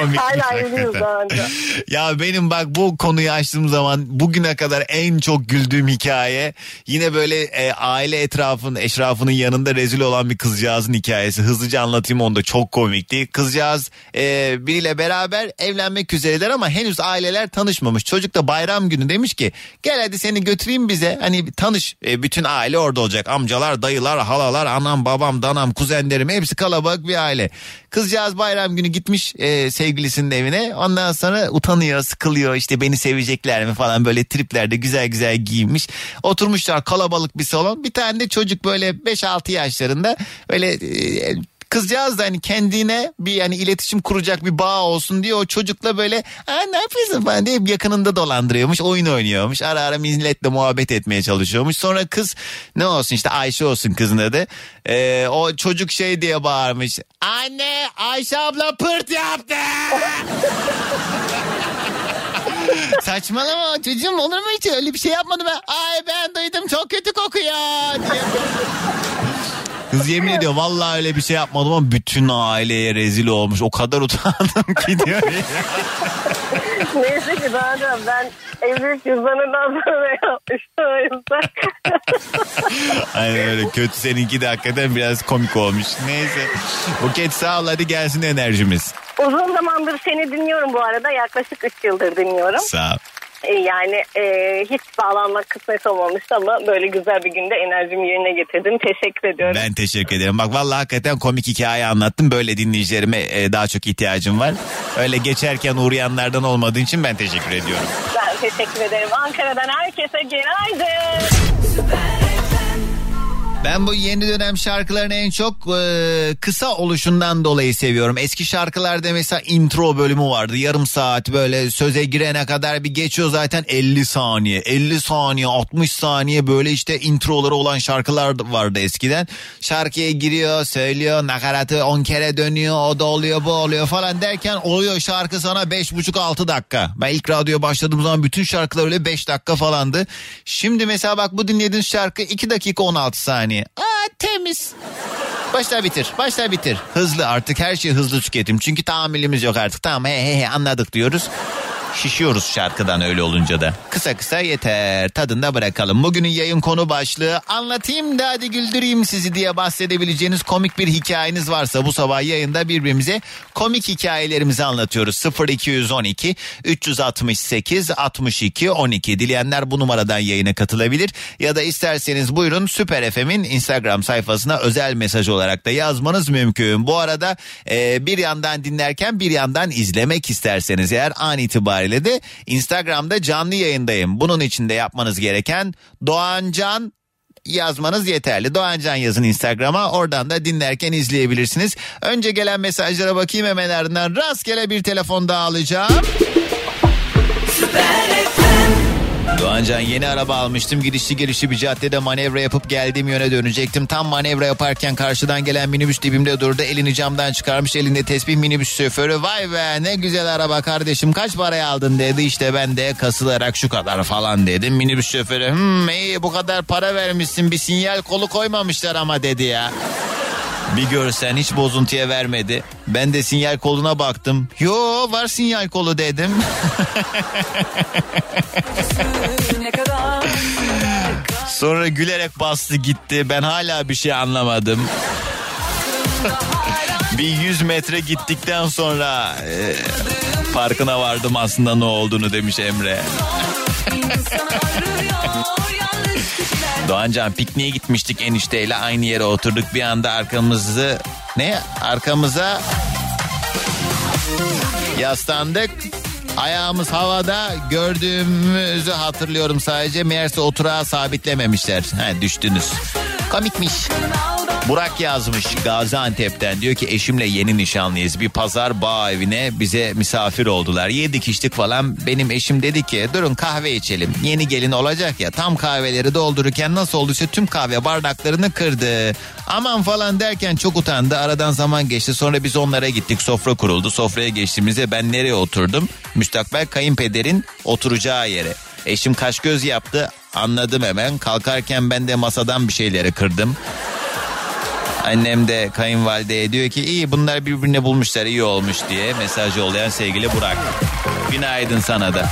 Speaker 1: Komikmiş
Speaker 12: Hala daha önce. *laughs*
Speaker 1: Ya benim bak bu konuyu açtığım zaman bugüne kadar en çok güldüğüm hikaye yine böyle e, aile etrafının eşrafının yanında rezil olan bir kızcağızın hikayesi. Hızlıca anlatayım onu da çok komikti. Kızcağız e, biriyle beraber evlenmek üzereler ama henüz aileler tanışmamış. Çocuk da bayram günü demiş ki gel hadi seni götüreyim bize. Hani tanış E, bütün aile orada olacak. Amcalar, dayılar, halalar, anam, babam, danam, kuzenlerim hepsi kalabalık bir aile. Kızcağız bayram günü gitmiş e, sevgilisinin evine. Ondan sonra utanıyor, sıkılıyor. işte beni sevecekler mi falan böyle triplerde güzel güzel giyinmiş. Oturmuşlar kalabalık bir salon. Bir tane de çocuk böyle 5-6 yaşlarında böyle e, Kızcağız da hani kendine bir yani iletişim kuracak bir bağ olsun diye o çocukla böyle ha, ne yapıyorsun? falan diye yakınında dolandırıyormuş oyun oynuyormuş. Ara ara milletle muhabbet etmeye çalışıyormuş. Sonra kız ne olsun işte Ayşe olsun kızın adı. Ee, o çocuk şey diye bağırmış anne Ayşe abla pırt yaptı. *laughs* Saçmalama çocuğum olur mu hiç? Öyle bir şey yapmadım ben. Ay ben duydum çok kötü kokuyor. Kız yemin ediyor vallahi öyle bir şey yapmadım ama bütün aileye rezil olmuş. O kadar utandım ki diyor. *laughs*
Speaker 12: Neyse ki daha ben evlilik cüzdanından sonra yapmıştım o yüzden. *laughs*
Speaker 1: Aynen öyle kötü seninki de hakikaten biraz komik olmuş. Neyse. Buket sağ ol hadi gelsin enerjimiz.
Speaker 12: Uzun zamandır seni dinliyorum bu arada. Yaklaşık 3 yıldır dinliyorum.
Speaker 1: Sağ ol.
Speaker 12: E, Yani e, hiç bağlanmak kısmet olmamıştı ama böyle güzel bir günde enerjimi yerine getirdim. Teşekkür ediyorum.
Speaker 1: Ben teşekkür ederim. Bak vallahi hakikaten komik hikaye anlattım. Böyle dinleyicilerime e, daha çok ihtiyacım var. Öyle geçerken uğrayanlardan olmadığı için ben teşekkür ediyorum.
Speaker 12: Ben teşekkür ederim. Ankara'dan herkese günaydın.
Speaker 1: Ben bu yeni dönem şarkılarını en çok e, kısa oluşundan dolayı seviyorum. Eski şarkılarda mesela intro bölümü vardı. Yarım saat böyle söze girene kadar bir geçiyor zaten 50 saniye. 50 saniye 60 saniye böyle işte introları olan şarkılar vardı eskiden. Şarkıya giriyor söylüyor nakaratı 10 kere dönüyor o da oluyor bu oluyor falan derken oluyor şarkı sana 5,5-6 dakika. Ben ilk radyoya başladığım zaman bütün şarkılar öyle 5 dakika falandı. Şimdi mesela bak bu dinlediğiniz şarkı 2 dakika 16 saniye. Aa temiz. Başla bitir, başla bitir. Hızlı artık her şey hızlı tüketim. Çünkü tahammülümüz yok artık. Tamam he he he anladık diyoruz. Şişiyoruz şarkıdan öyle olunca da. Kısa kısa yeter. Tadında bırakalım. Bugünün yayın konu başlığı anlatayım da hadi güldüreyim sizi diye bahsedebileceğiniz komik bir hikayeniz varsa bu sabah yayında birbirimize komik hikayelerimizi anlatıyoruz. 0212 368 62 12 dileyenler bu numaradan yayına katılabilir ya da isterseniz buyurun Süper FM'in Instagram sayfasına özel mesaj olarak da yazmanız mümkün. Bu arada e, bir yandan dinlerken bir yandan izlemek isterseniz eğer an itibariyle de Instagram'da canlı yayındayım. Bunun için de yapmanız gereken Doğancan yazmanız yeterli. Doğancan yazın Instagram'a oradan da dinlerken izleyebilirsiniz. Önce gelen mesajlara bakayım hemen ardından rastgele bir telefon daha alacağım. Doğancan yeni araba almıştım. Girişli girişli bir caddede manevra yapıp geldiğim yöne dönecektim. Tam manevra yaparken karşıdan gelen minibüs dibimde durdu. Elini camdan çıkarmış elinde tesbih minibüs şoförü. Vay be ne güzel araba kardeşim kaç paraya aldın dedi. İşte ben de kasılarak şu kadar falan dedim. Minibüs şoförü hmm iyi bu kadar para vermişsin bir sinyal kolu koymamışlar ama dedi ya. Bir görsen hiç bozuntuya vermedi. Ben de sinyal koluna baktım. Yo var sinyal kolu dedim. *laughs* Sonra gülerek bastı gitti. Ben hala bir şey anlamadım. *laughs* bir 100 metre gittikten sonra e, farkına vardım aslında ne olduğunu demiş Emre. *laughs* Doğancan pikniğe gitmiştik enişteyle aynı yere oturduk bir anda arkamızı ne arkamıza yaslandık. Ayağımız havada gördüğümüzü hatırlıyorum sadece. Meğerse oturağa sabitlememişler. Ha, düştünüz. Komikmiş. Burak yazmış Gaziantep'ten diyor ki eşimle yeni nişanlıyız. Bir pazar bağ evine bize misafir oldular. Yedik içtik falan. Benim eşim dedi ki durun kahve içelim. Yeni gelin olacak ya tam kahveleri doldururken nasıl olduysa tüm kahve bardaklarını kırdı. Aman falan derken çok utandı. Aradan zaman geçti. Sonra biz onlara gittik. Sofra kuruldu. Sofraya geçtiğimizde ben nereye oturdum? Müstakbel kayınpederin oturacağı yere. Eşim kaş göz yaptı. Anladım hemen. Kalkarken ben de masadan bir şeyleri kırdım. Annem de kayınvalideye diyor ki iyi bunlar birbirine bulmuşlar iyi olmuş diye mesajı olayan sevgili Burak. Günaydın sana da.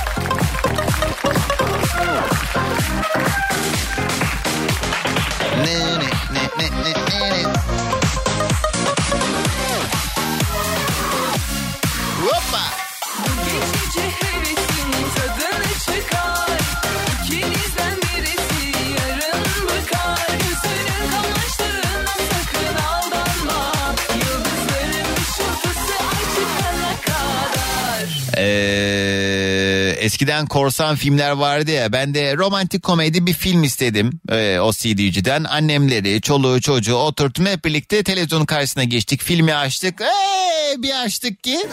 Speaker 1: Ee, eskiden korsan filmler vardı ya ben de romantik komedi bir film istedim ee, o CD'ciden annemleri çoluğu çocuğu oturttum hep birlikte televizyonun karşısına geçtik filmi açtık. Ee, bir açtık ki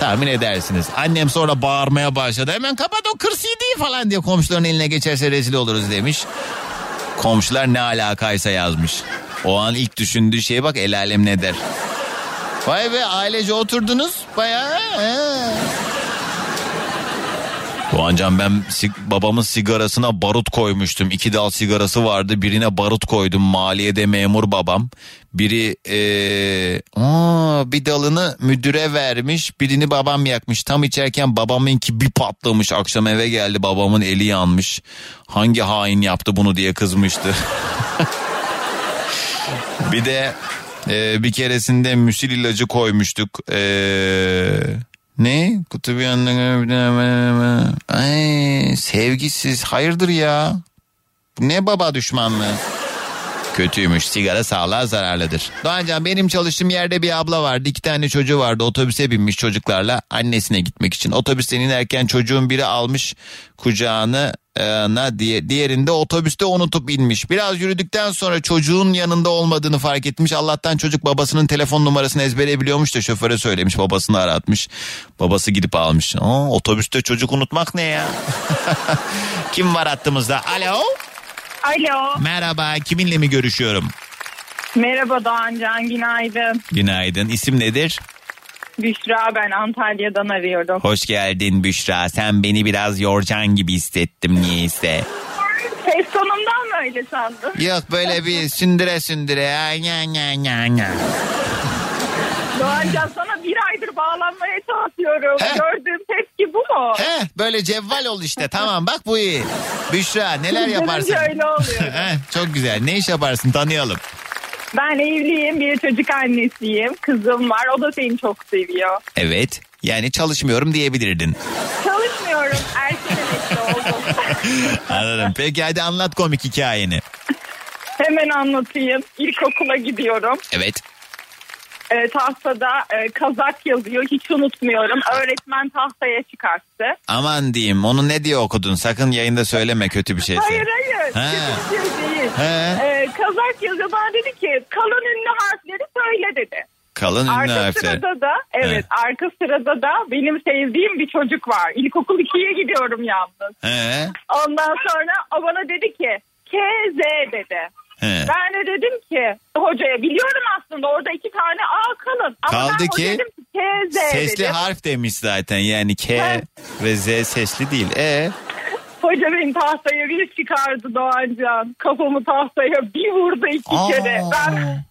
Speaker 1: tahmin edersiniz. Annem sonra bağırmaya başladı hemen kapat o kır CD'yi falan diye komşuların eline geçerse rezil oluruz demiş. Komşular ne alakaysa yazmış. O an ilk düşündüğü şeye bak el alem ne der? Vay be ailece oturdunuz bayağı. he. Doğancan ben babamın sigarasına barut koymuştum. İki dal sigarası vardı. Birine barut koydum. Maliyede memur babam. Biri ee, aa, bir dalını müdüre vermiş. Birini babam yakmış. Tam içerken babamınki bir patlamış. Akşam eve geldi babamın eli yanmış. Hangi hain yaptı bunu diye kızmıştı. *laughs* bir de ee, bir keresinde müsil ilacı koymuştuk. Ee, ne? Kutu bir yanına... Ay, sevgisiz. Hayırdır ya? Bu ne baba düşmanlığı? Kötüymüş. Sigara sağlığa zararlıdır. Doğancan benim çalıştığım yerde bir abla vardı. iki tane çocuğu vardı. Otobüse binmiş çocuklarla annesine gitmek için. Otobüsten inerken çocuğun biri almış kucağını e, na diye diğerinde otobüste unutup inmiş. Biraz yürüdükten sonra çocuğun yanında olmadığını fark etmiş. Allah'tan çocuk babasının telefon numarasını ezbere biliyormuş da şoföre söylemiş. Babasını aratmış. Babası gidip almış. Aa, otobüste çocuk unutmak ne ya? *laughs* Kim var hattımızda? Alo.
Speaker 13: Alo.
Speaker 1: Merhaba. Kiminle mi görüşüyorum?
Speaker 13: Merhaba Doğancan, günaydın.
Speaker 1: Günaydın. İsim nedir?
Speaker 13: Büşra ben Antalya'dan arıyorum.
Speaker 1: Hoş geldin Büşra. Sen beni biraz yorcan gibi hissettim niyeyse.
Speaker 13: Ses tonumdan mı öyle sandın?
Speaker 1: Yok böyle bir sündüre sündüre. Ya, ya, ya, ya, ya.
Speaker 13: Doğancan sana bir bağlanmaya çalışıyorum. Gördüğüm tepki bu mu?
Speaker 1: Heh, böyle cevval ol işte. Tamam bak bu iyi. Büşra neler yaparsın?
Speaker 13: öyle oluyor. *laughs*
Speaker 1: Heh, çok güzel. Ne iş yaparsın tanıyalım.
Speaker 13: Ben evliyim, bir çocuk annesiyim. Kızım var, o da seni çok seviyor.
Speaker 1: Evet. Yani çalışmıyorum diyebilirdin.
Speaker 13: Çalışmıyorum, erken emekli oldum. *laughs*
Speaker 1: Anladım. Peki hadi anlat komik hikayeni.
Speaker 13: Hemen anlatayım. İlkokula gidiyorum.
Speaker 1: Evet.
Speaker 13: E, tahtada e, kazak yazıyor. Hiç unutmuyorum. Öğretmen tahtaya çıkarttı.
Speaker 1: Aman diyeyim onu ne diye okudun? Sakın yayında söyleme kötü bir şeyse.
Speaker 13: Hayır hayır.
Speaker 1: Ha.
Speaker 13: Kötü bir şey değil.
Speaker 1: He.
Speaker 13: E, kazak yazıyor. Bana dedi ki kalın ünlü harfleri söyle dedi.
Speaker 1: Kalın ünlü
Speaker 13: arka
Speaker 1: harfler.
Speaker 13: sırada da evet arka sırada da benim sevdiğim bir çocuk var. İlkokul 2'ye gidiyorum yalnız.
Speaker 1: He.
Speaker 13: Ondan sonra o bana dedi ki KZ dedi.
Speaker 1: He.
Speaker 13: Ben de dedim ki hocaya biliyorum aslında orada iki tane A kalın. Ama
Speaker 1: Kaldı
Speaker 13: ben
Speaker 1: ki
Speaker 13: dedim ki KZ
Speaker 1: Sesli
Speaker 13: dedim.
Speaker 1: harf demiş zaten yani K ve Z sesli değil. E
Speaker 13: Hoca beni tahtaya bir çıkardı Doğancan. Kafamı tahtaya bir vurdu iki
Speaker 1: Aa.
Speaker 13: kere. Ben,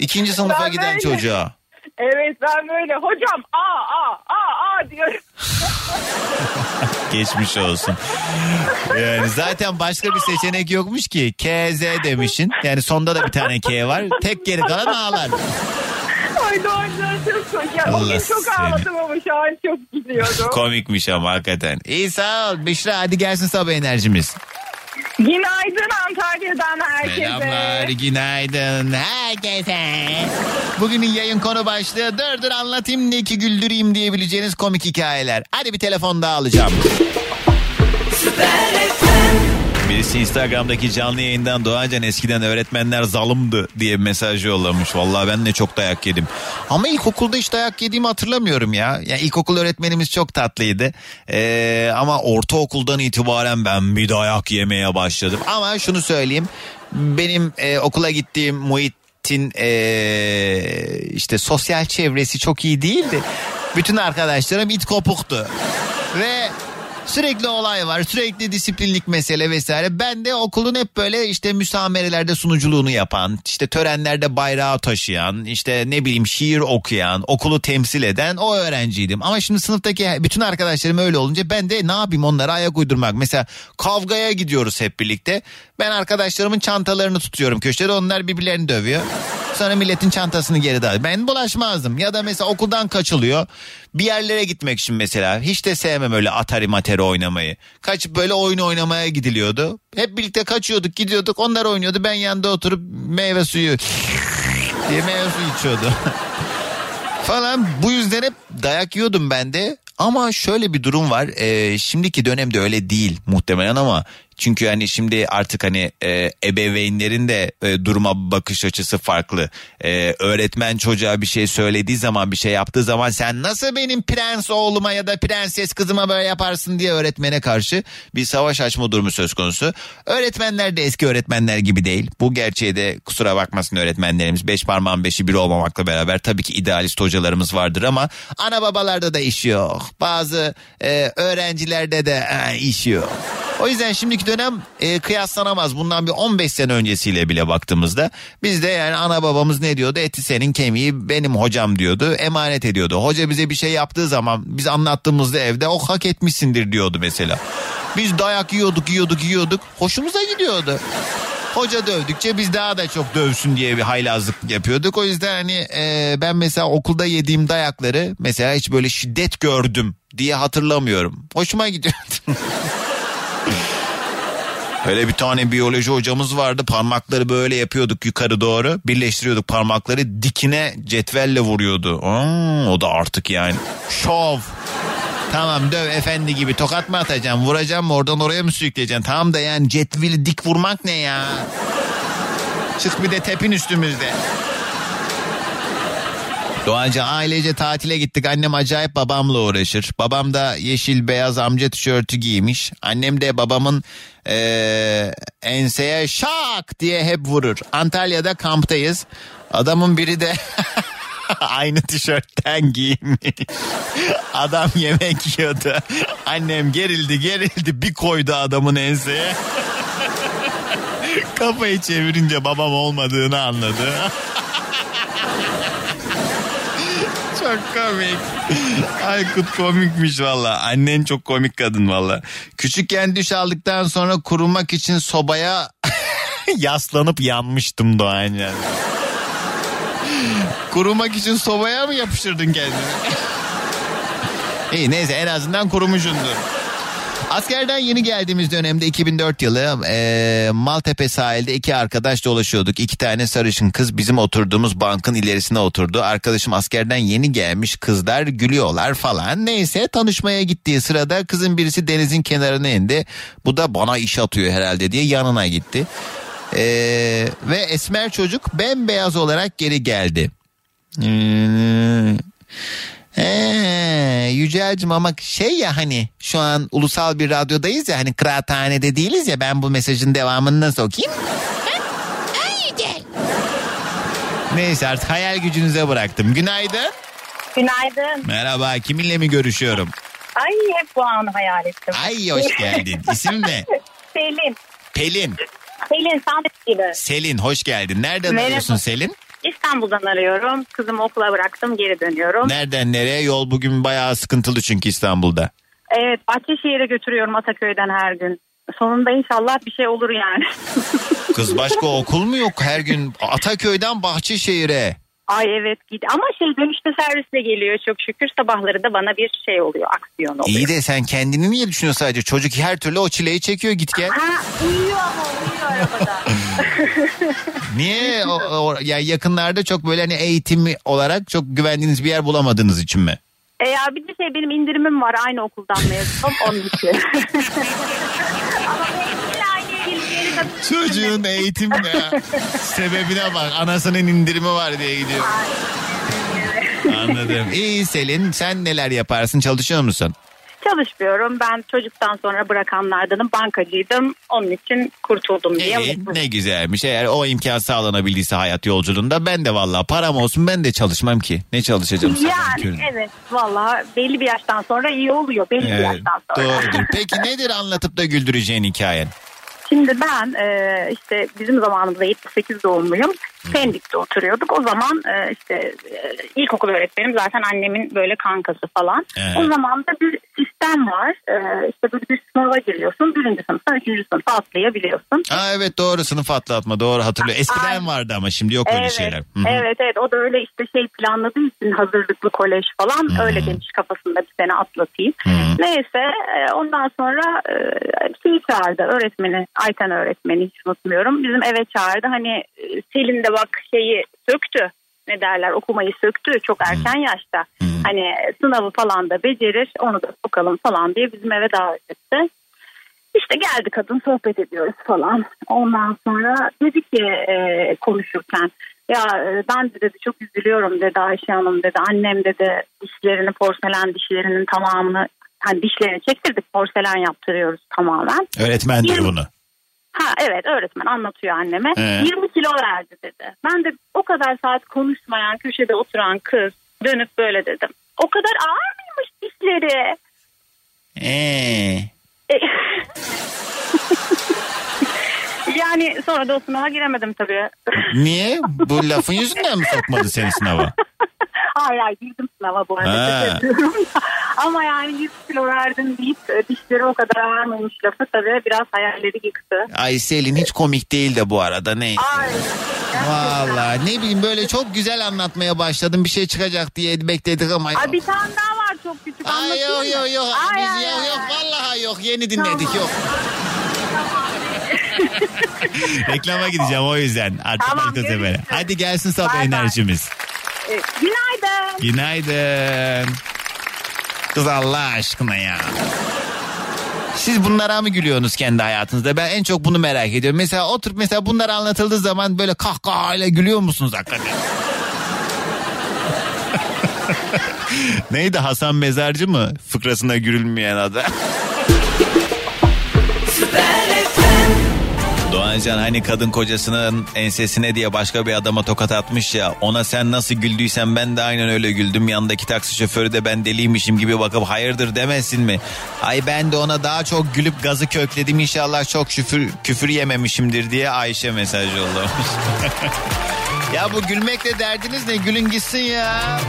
Speaker 1: ikinci sınıfa
Speaker 13: Ben
Speaker 1: giden
Speaker 13: böyle-
Speaker 1: çocuğa.
Speaker 13: Evet ben böyle hocam A A A A diyorum. *laughs*
Speaker 1: Geçmiş olsun. Yani zaten başka bir seçenek yokmuş ki. K, Z demişin. Yani sonda da bir tane K var. Tek geri kalan ağlar.
Speaker 13: Ay Doğancan çok çok. Ya, o gün çok
Speaker 1: seni.
Speaker 13: ağladım ama şu an çok gidiyorum. *laughs*
Speaker 1: Komikmiş ama hakikaten. İyi sağ ol. Büşra hadi gelsin sabah enerjimiz.
Speaker 13: Günaydın Antalya'dan herkese.
Speaker 1: Selamlar, günaydın herkese. Bugünün yayın konu başlığı dur anlatayım ne ki güldüreyim diyebileceğiniz komik hikayeler. Hadi bir telefon daha alacağım. Birisi Instagram'daki canlı yayından Doğancan eskiden öğretmenler zalımdı diye bir mesaj yollamış. Vallahi ben de çok dayak yedim. Ama ilkokulda hiç dayak yediğimi hatırlamıyorum ya. Yani ilkokul öğretmenimiz çok tatlıydı. Ee, ama ortaokuldan itibaren ben bir dayak yemeye başladım. Ama şunu söyleyeyim. Benim e, okula gittiğim muhitin e, işte sosyal çevresi çok iyi değildi. Bütün arkadaşlarım it kopuktu. Ve Sürekli olay var sürekli disiplinlik mesele vesaire. Ben de okulun hep böyle işte müsamerelerde sunuculuğunu yapan, işte törenlerde bayrağı taşıyan, işte ne bileyim şiir okuyan, okulu temsil eden o öğrenciydim. Ama şimdi sınıftaki bütün arkadaşlarım öyle olunca ben de ne yapayım onlara ayak uydurmak. Mesela kavgaya gidiyoruz hep birlikte. Ben arkadaşlarımın çantalarını tutuyorum köşede onlar birbirlerini dövüyor. Sonra milletin çantasını geri dağılıyor. Ben bulaşmazdım. Ya da mesela okuldan kaçılıyor. Bir yerlere gitmek için mesela. Hiç de sevmem öyle atari materi oynamayı. Kaçıp böyle oyun oynamaya gidiliyordu. Hep birlikte kaçıyorduk gidiyorduk. Onlar oynuyordu. Ben yanında oturup meyve suyu *laughs* diye meyve suyu içiyordu. *laughs* falan. Bu yüzden hep dayak yiyordum ben de. Ama şöyle bir durum var. Ee, şimdiki dönemde öyle değil muhtemelen ama Çünkü hani şimdi artık hani e, ebeveynlerin de e, duruma bakış açısı farklı. E, öğretmen çocuğa bir şey söylediği zaman bir şey yaptığı zaman sen nasıl benim prens oğluma ya da prenses kızıma böyle yaparsın diye öğretmene karşı bir savaş açma durumu söz konusu. Öğretmenler de eski öğretmenler gibi değil. Bu gerçeğe de kusura bakmasın öğretmenlerimiz. Beş parmağın beşi bir olmamakla beraber tabii ki idealist hocalarımız vardır ama ana babalarda da iş yok. Bazı e, öğrencilerde de e, iş yok. O yüzden şimdiki dönem e, kıyaslanamaz. Bundan bir 15 sene öncesiyle bile baktığımızda biz de yani ana babamız ne diyordu? Eti senin kemiği benim hocam diyordu. Emanet ediyordu. Hoca bize bir şey yaptığı zaman biz anlattığımızda evde o hak etmişsindir diyordu mesela. Biz dayak yiyorduk yiyorduk yiyorduk. Hoşumuza gidiyordu. Hoca dövdükçe biz daha da çok dövsün diye bir haylazlık yapıyorduk. O yüzden hani e, ben mesela okulda yediğim dayakları mesela hiç böyle şiddet gördüm diye hatırlamıyorum. Hoşuma gidiyordu. *laughs* Öyle bir tane biyoloji hocamız vardı. Parmakları böyle yapıyorduk yukarı doğru. Birleştiriyorduk parmakları dikine cetvelle vuruyordu. Aa, o da artık yani. Şov. Tamam döv efendi gibi tokat mı atacağım vuracağım mı oradan oraya mı sürükleyeceksin? Tamam da yani cetveli dik vurmak ne ya? Çık bir de tepin üstümüzde. Doğanca ailece tatile gittik. Annem acayip babamla uğraşır. Babam da yeşil beyaz amca tişörtü giymiş. Annem de babamın eee, enseye şak diye hep vurur. Antalya'da kamptayız. Adamın biri de *laughs* aynı tişörtten giymiş. Adam yemek yiyordu. Annem gerildi gerildi bir koydu adamın enseye. *laughs* Kafayı çevirince babam olmadığını anladı. Çok komik. Aykut komikmiş valla. Annen çok komik kadın valla. Küçükken düş aldıktan sonra kurumak için sobaya *laughs* yaslanıp yanmıştım Doğan yani. Kurumak için sobaya mı yapıştırdın kendini? İyi neyse en azından kurumuşundur. Askerden yeni geldiğimiz dönemde 2004 yılı e, Maltepe sahilde iki arkadaş dolaşıyorduk. İki tane sarışın kız bizim oturduğumuz bankın ilerisine oturdu. Arkadaşım askerden yeni gelmiş kızlar gülüyorlar falan. Neyse tanışmaya gittiği sırada kızın birisi denizin kenarına indi. Bu da bana iş atıyor herhalde diye yanına gitti. E, ve esmer çocuk bembeyaz olarak geri geldi. Hmm. Ee, Yücel'cim ama şey ya hani şu an ulusal bir radyodayız ya hani kıraathanede değiliz ya ben bu mesajın devamını nasıl okuyayım? *laughs* Neyse artık hayal gücünüze bıraktım. Günaydın.
Speaker 14: Günaydın.
Speaker 1: Merhaba kiminle mi görüşüyorum?
Speaker 14: Ay hep bu anı hayal ettim.
Speaker 1: Ay hoş geldin. İsim ne? *laughs*
Speaker 14: Selin.
Speaker 1: Pelin.
Speaker 14: Selin Samet gibi.
Speaker 1: Selin hoş geldin. Nereden
Speaker 14: Merhaba.
Speaker 1: arıyorsun Selin?
Speaker 14: İstanbul'dan arıyorum. Kızımı okula bıraktım geri dönüyorum.
Speaker 1: Nereden nereye? Yol bugün bayağı sıkıntılı çünkü İstanbul'da.
Speaker 14: Evet Bahçeşehir'e götürüyorum Ataköy'den her gün. Sonunda inşallah bir şey olur yani. *laughs*
Speaker 1: Kız başka okul mu yok her gün? Ataköy'den Bahçeşehir'e.
Speaker 14: Ay evet git ama şey dönüşte servisle geliyor çok şükür. Sabahları da bana bir şey oluyor aksiyon oluyor.
Speaker 1: İyi de sen kendini niye düşünüyorsun sadece? Çocuk her türlü o çileyi çekiyor git gel.
Speaker 14: Ha uyuyor ama uyuyor arabada. *laughs*
Speaker 1: Niye o, o- yani yakınlarda çok böyle hani eğitimi olarak çok güvendiğiniz bir yer bulamadığınız için mi?
Speaker 14: E ya bir de şey benim indirimim var aynı okuldan mezunum onun için. ama *laughs* benimkiyle aynı ilgili tabii.
Speaker 1: Çocuğun eğitimde sebebine bak anasının indirimi var diye gidiyor. Anladım. İyi Selin sen neler yaparsın çalışıyor musun?
Speaker 14: Çalışmıyorum. Ben çocuktan sonra bırakanlardanım. Bankacıydım. Onun için kurtuldum diye.
Speaker 1: İyi, ne güzelmiş. Eğer o imkan sağlanabildiyse hayat yolculuğunda ben de vallahi param olsun ben de çalışmam ki. Ne çalışacağım sabahın
Speaker 14: Yani
Speaker 1: köründe?
Speaker 14: evet valla belli bir yaştan sonra iyi oluyor. Belli bir
Speaker 1: Evet,
Speaker 14: yaştan sonra.
Speaker 1: doğrudur. Peki nedir anlatıp da güldüreceğin hikayen?
Speaker 14: Şimdi ben e, işte bizim zamanımızda 78 doğumluyum. Pendik'te oturuyorduk. O zaman e, işte e, ilkokul öğretmenim zaten annemin böyle kankası falan.
Speaker 1: Evet.
Speaker 14: O zaman da bir sistem var. E, işte böyle bir sınava giriyorsun. Birinci sınıftan üçüncü sınıfa atlayabiliyorsun.
Speaker 1: Aa, evet doğru sınıf atlatma doğru hatırlıyorum. Eskiden vardı ama şimdi yok öyle
Speaker 14: evet,
Speaker 1: şeyler. Hı hı.
Speaker 14: Evet evet o da öyle işte şey planladığı için hazırlıklı kolej falan öyle demiş kafasında bir sene atlatayım. Neyse e, ondan sonra e, şeyi çağırdı öğretmeni Ayten öğretmeni hiç unutmuyorum. Bizim eve çağırdı hani e, De bak şeyi söktü ne derler okumayı söktü çok erken yaşta. Hani sınavı falan da becerir onu da sokalım falan diye bizim eve davet etti. İşte geldi kadın sohbet ediyoruz falan. Ondan sonra dedi ki e, konuşurken ya e, ben de dedi çok üzülüyorum dedi Ayşe Hanım dedi. Annem dedi dişlerini porselen dişlerinin tamamını hani dişlerini çektirdik porselen yaptırıyoruz tamamen.
Speaker 1: Öğretmen diyor
Speaker 14: Yirmi-
Speaker 1: bunu.
Speaker 14: Ha evet öğretmen anlatıyor anneme.
Speaker 1: He.
Speaker 14: 20 kilo verdi dedi. Ben de o kadar saat konuşmayan köşede oturan kız dönüp böyle dedim. O kadar ağır mıymış dişleri?
Speaker 1: Ee,
Speaker 14: E, *laughs* yani sonra da o sınava giremedim tabii.
Speaker 1: niye? Bu lafın yüzünden mi sokmadı seni sınava? *laughs*
Speaker 14: hayır hayır girdim sınava bu arada. *laughs* Ama yani 100 kilo verdim deyip e, dişleri o kadar ağırmamış lafı tabii biraz hayalleri yıktı.
Speaker 1: Ay Selin hiç komik değil de bu arada neyse.
Speaker 14: Ay.
Speaker 1: Valla ne bileyim böyle çok güzel anlatmaya başladım bir şey çıkacak diye bekledik ama
Speaker 14: Ay bir tane daha var çok küçük
Speaker 1: Ay yok yok yok
Speaker 14: Ay,
Speaker 1: biz
Speaker 14: ay,
Speaker 1: yok
Speaker 14: ay,
Speaker 1: yok vallahi yok yeni dinledik
Speaker 14: Tamam.
Speaker 1: yok. *laughs* *laughs* Reklama gideceğim o yüzden artık
Speaker 14: Tamam.
Speaker 1: Hadi gelsin sabah
Speaker 14: bay.
Speaker 1: enerjimiz.
Speaker 14: Günaydın.
Speaker 1: Günaydın. Kız Allah aşkına ya. Siz bunlara mı gülüyorsunuz kendi hayatınızda? Ben en çok bunu merak ediyorum. Mesela oturup mesela bunlar anlatıldığı zaman böyle kahkahayla gülüyor musunuz hakikaten? *laughs* Neydi Hasan Mezarcı mı? Fıkrasına gülünmeyen adı. Doğancan hani kadın kocasının ensesine diye başka bir adama tokat atmış ya ona sen nasıl güldüysen ben de aynen öyle güldüm yanındaki taksi şoförü de ben deliymişim gibi bakıp hayırdır demesin mi? Ay ben de ona daha çok gülüp gazı kökledim inşallah çok küfür, küfür yememişimdir diye Ayşe mesaj yollamış. *laughs* ya bu gülmekle derdiniz ne gülün gitsin ya.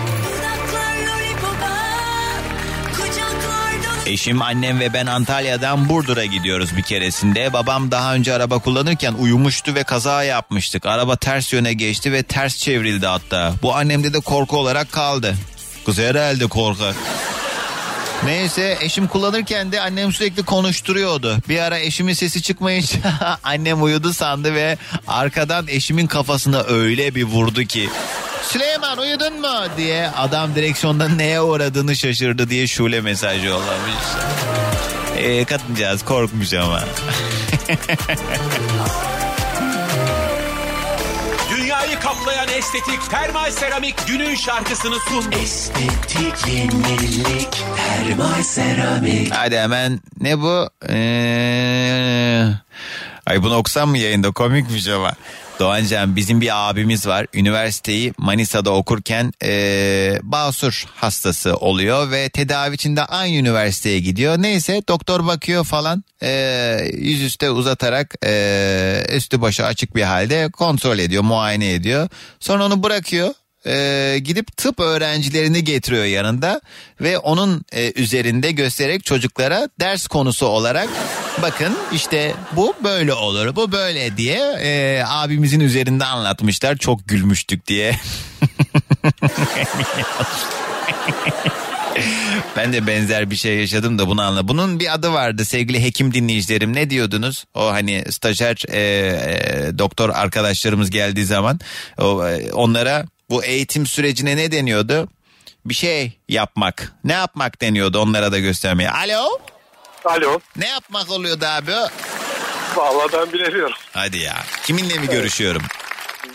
Speaker 1: Eşim, annem ve ben Antalya'dan Burdur'a gidiyoruz bir keresinde. Babam daha önce araba kullanırken uyumuştu ve kaza yapmıştık. Araba ters yöne geçti ve ters çevrildi hatta. Bu annemde de korku olarak kaldı. Kız herhalde korkak. Neyse eşim kullanırken de annem sürekli konuşturuyordu. Bir ara eşimin sesi çıkmayınca *laughs* annem uyudu sandı ve arkadan eşimin kafasına öyle bir vurdu ki. Süleyman uyudun mu diye adam direksiyonda neye uğradığını şaşırdı diye şule mesaj yollamış. Ee, kadıncağız korkmuş ama. *laughs*
Speaker 3: Kaplayan estetik termal seramik günün şarkısını sundu.
Speaker 15: Estetik yenilik termal seramik.
Speaker 1: Hadi hemen ne bu? Ee... Ay bunu okusam mı yayında komikmiş ama. Doğancan bizim bir abimiz var. Üniversiteyi Manisa'da okurken ee, basur hastası oluyor ve tedavi için de aynı üniversiteye gidiyor. Neyse doktor bakıyor falan ee, yüzüstü uzatarak ee, üstü başı açık bir halde kontrol ediyor, muayene ediyor. Sonra onu bırakıyor e, gidip tıp öğrencilerini getiriyor yanında ve onun e, üzerinde göstererek çocuklara ders konusu olarak bakın işte bu böyle olur bu böyle diye e, abimizin üzerinde anlatmışlar çok gülmüştük diye. *laughs* Ben de benzer bir şey yaşadım da bunu anla. Bunun bir adı vardı sevgili hekim dinleyicilerim. Ne diyordunuz? O hani stajyer e, e, doktor arkadaşlarımız geldiği zaman o, e, onlara bu eğitim sürecine ne deniyordu? Bir şey yapmak. Ne yapmak deniyordu onlara da göstermeye. Alo?
Speaker 16: Alo.
Speaker 1: Ne yapmak oluyordu abi?
Speaker 16: Vallahi ben bilemiyorum.
Speaker 1: Hadi ya. Kiminle mi görüşüyorum?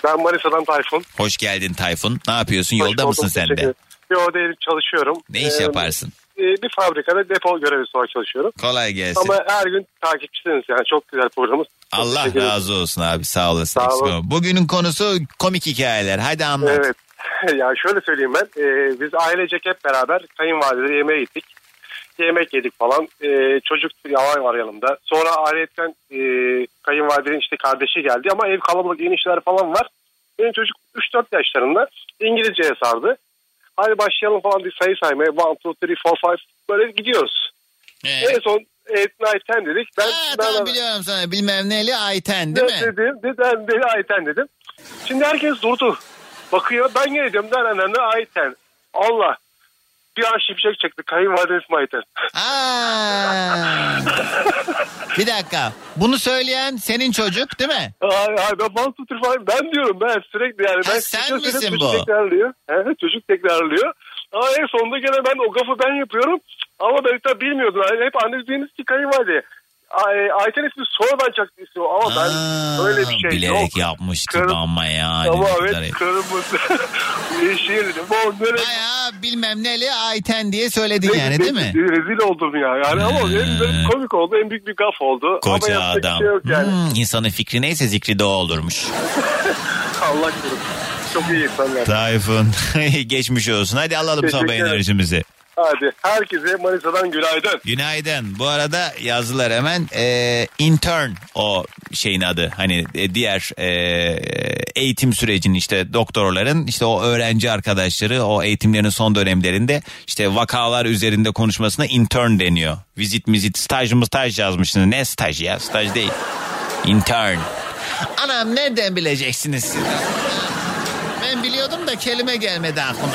Speaker 16: Ben Manisa'dan Tayfun.
Speaker 1: Hoş geldin Tayfun. Ne yapıyorsun? Yolda
Speaker 16: Hoş
Speaker 1: mısın sen de?
Speaker 16: Yo değilim çalışıyorum.
Speaker 1: Ne iş
Speaker 16: Ee,
Speaker 1: yaparsın?
Speaker 16: E, bir fabrikada depo görevlisi olarak çalışıyorum.
Speaker 1: Kolay gelsin.
Speaker 16: Ama her gün takipçisiniz yani çok güzel programımız. Çok
Speaker 1: Allah
Speaker 16: ederim.
Speaker 1: razı olsun abi sağ olasın.
Speaker 16: Sağ olun.
Speaker 1: Bugünün konusu komik hikayeler. Hadi anlat.
Speaker 16: Evet. *laughs* ya şöyle söyleyeyim ben. Ee, biz ailecek hep beraber kayınvalidelere yemeğe gittik. Yemek yedik falan. Ee, çocuk yalan var yanımda. Sonra ayrıca e, kayınvalidenin işte kardeşi geldi ama ev kalabalık enişler falan var. Benim çocuk 3-4 yaşlarında İngilizceye sardı. Hadi başlayalım falan bir sayı saymaya. 1, 2, 3, 4, 5 böyle gidiyoruz. En son 8, 9, 10 dedik. Ben,
Speaker 1: Ha,
Speaker 16: ben,
Speaker 1: tamam biliyorum sana bilmem neli Ayten değil mi?
Speaker 16: Dedim, dedim, dedim, Ayten dedim. Şimdi herkes durdu. Bakıyor, ben yine diyorum, den den Ayten. Allah. Bir an şimşek çekti, Ayten.
Speaker 1: Aa. bir dakika. Bunu söyleyen senin çocuk değil mi?
Speaker 16: Ay, ay, ben bal tutur falan, ben diyorum ben sürekli yani. Ben
Speaker 1: sen
Speaker 16: şey söyleyeyim,
Speaker 1: misin
Speaker 16: çocuk
Speaker 1: bu?
Speaker 16: tekrarlıyor. He, çocuk tekrarlıyor. Ama en sonunda gene ben o gafı ben yapıyorum. Ama ben tabii bilmiyordum. Yani hep biriniz ki kayınvalide. Ay, Ayten ismi çaktı ismi ama ben öyle bir şey
Speaker 1: Bilerek
Speaker 16: yok.
Speaker 1: yapmış gibi
Speaker 16: Kırm-
Speaker 1: ama yani.
Speaker 16: Ama *laughs*
Speaker 1: ne
Speaker 16: evet kırmızı yeşil bu böyle
Speaker 1: Bayağı bilmem neli Ayten diye söyledin yani değil mi?
Speaker 16: Rezil oldum ya. Yani ama benim, benim komik oldu. En büyük bir gaf oldu. ama
Speaker 1: Koca
Speaker 16: yapacak bir
Speaker 1: adam.
Speaker 16: şey yok yani.
Speaker 1: Hmm, insanın fikri neyse zikri de olurmuş. *laughs*
Speaker 16: Allah korusun. Çok iyi insanlar.
Speaker 1: Tayfun *laughs* geçmiş olsun. Hadi alalım sabah enerjimizi.
Speaker 16: Hadi herkese Manisa'dan günaydın.
Speaker 1: Günaydın. Bu arada yazdılar hemen e, intern o şeyin adı. Hani e, diğer e, eğitim sürecinin işte doktorların işte o öğrenci arkadaşları o eğitimlerin son dönemlerinde işte vakalar üzerinde konuşmasına intern deniyor. Vizit mizit staj mı staj yazmışsınız. Ne staj ya staj değil. Intern. Anam nereden bileceksiniz siz? Ben biliyordum da kelime gelmedi aklıma.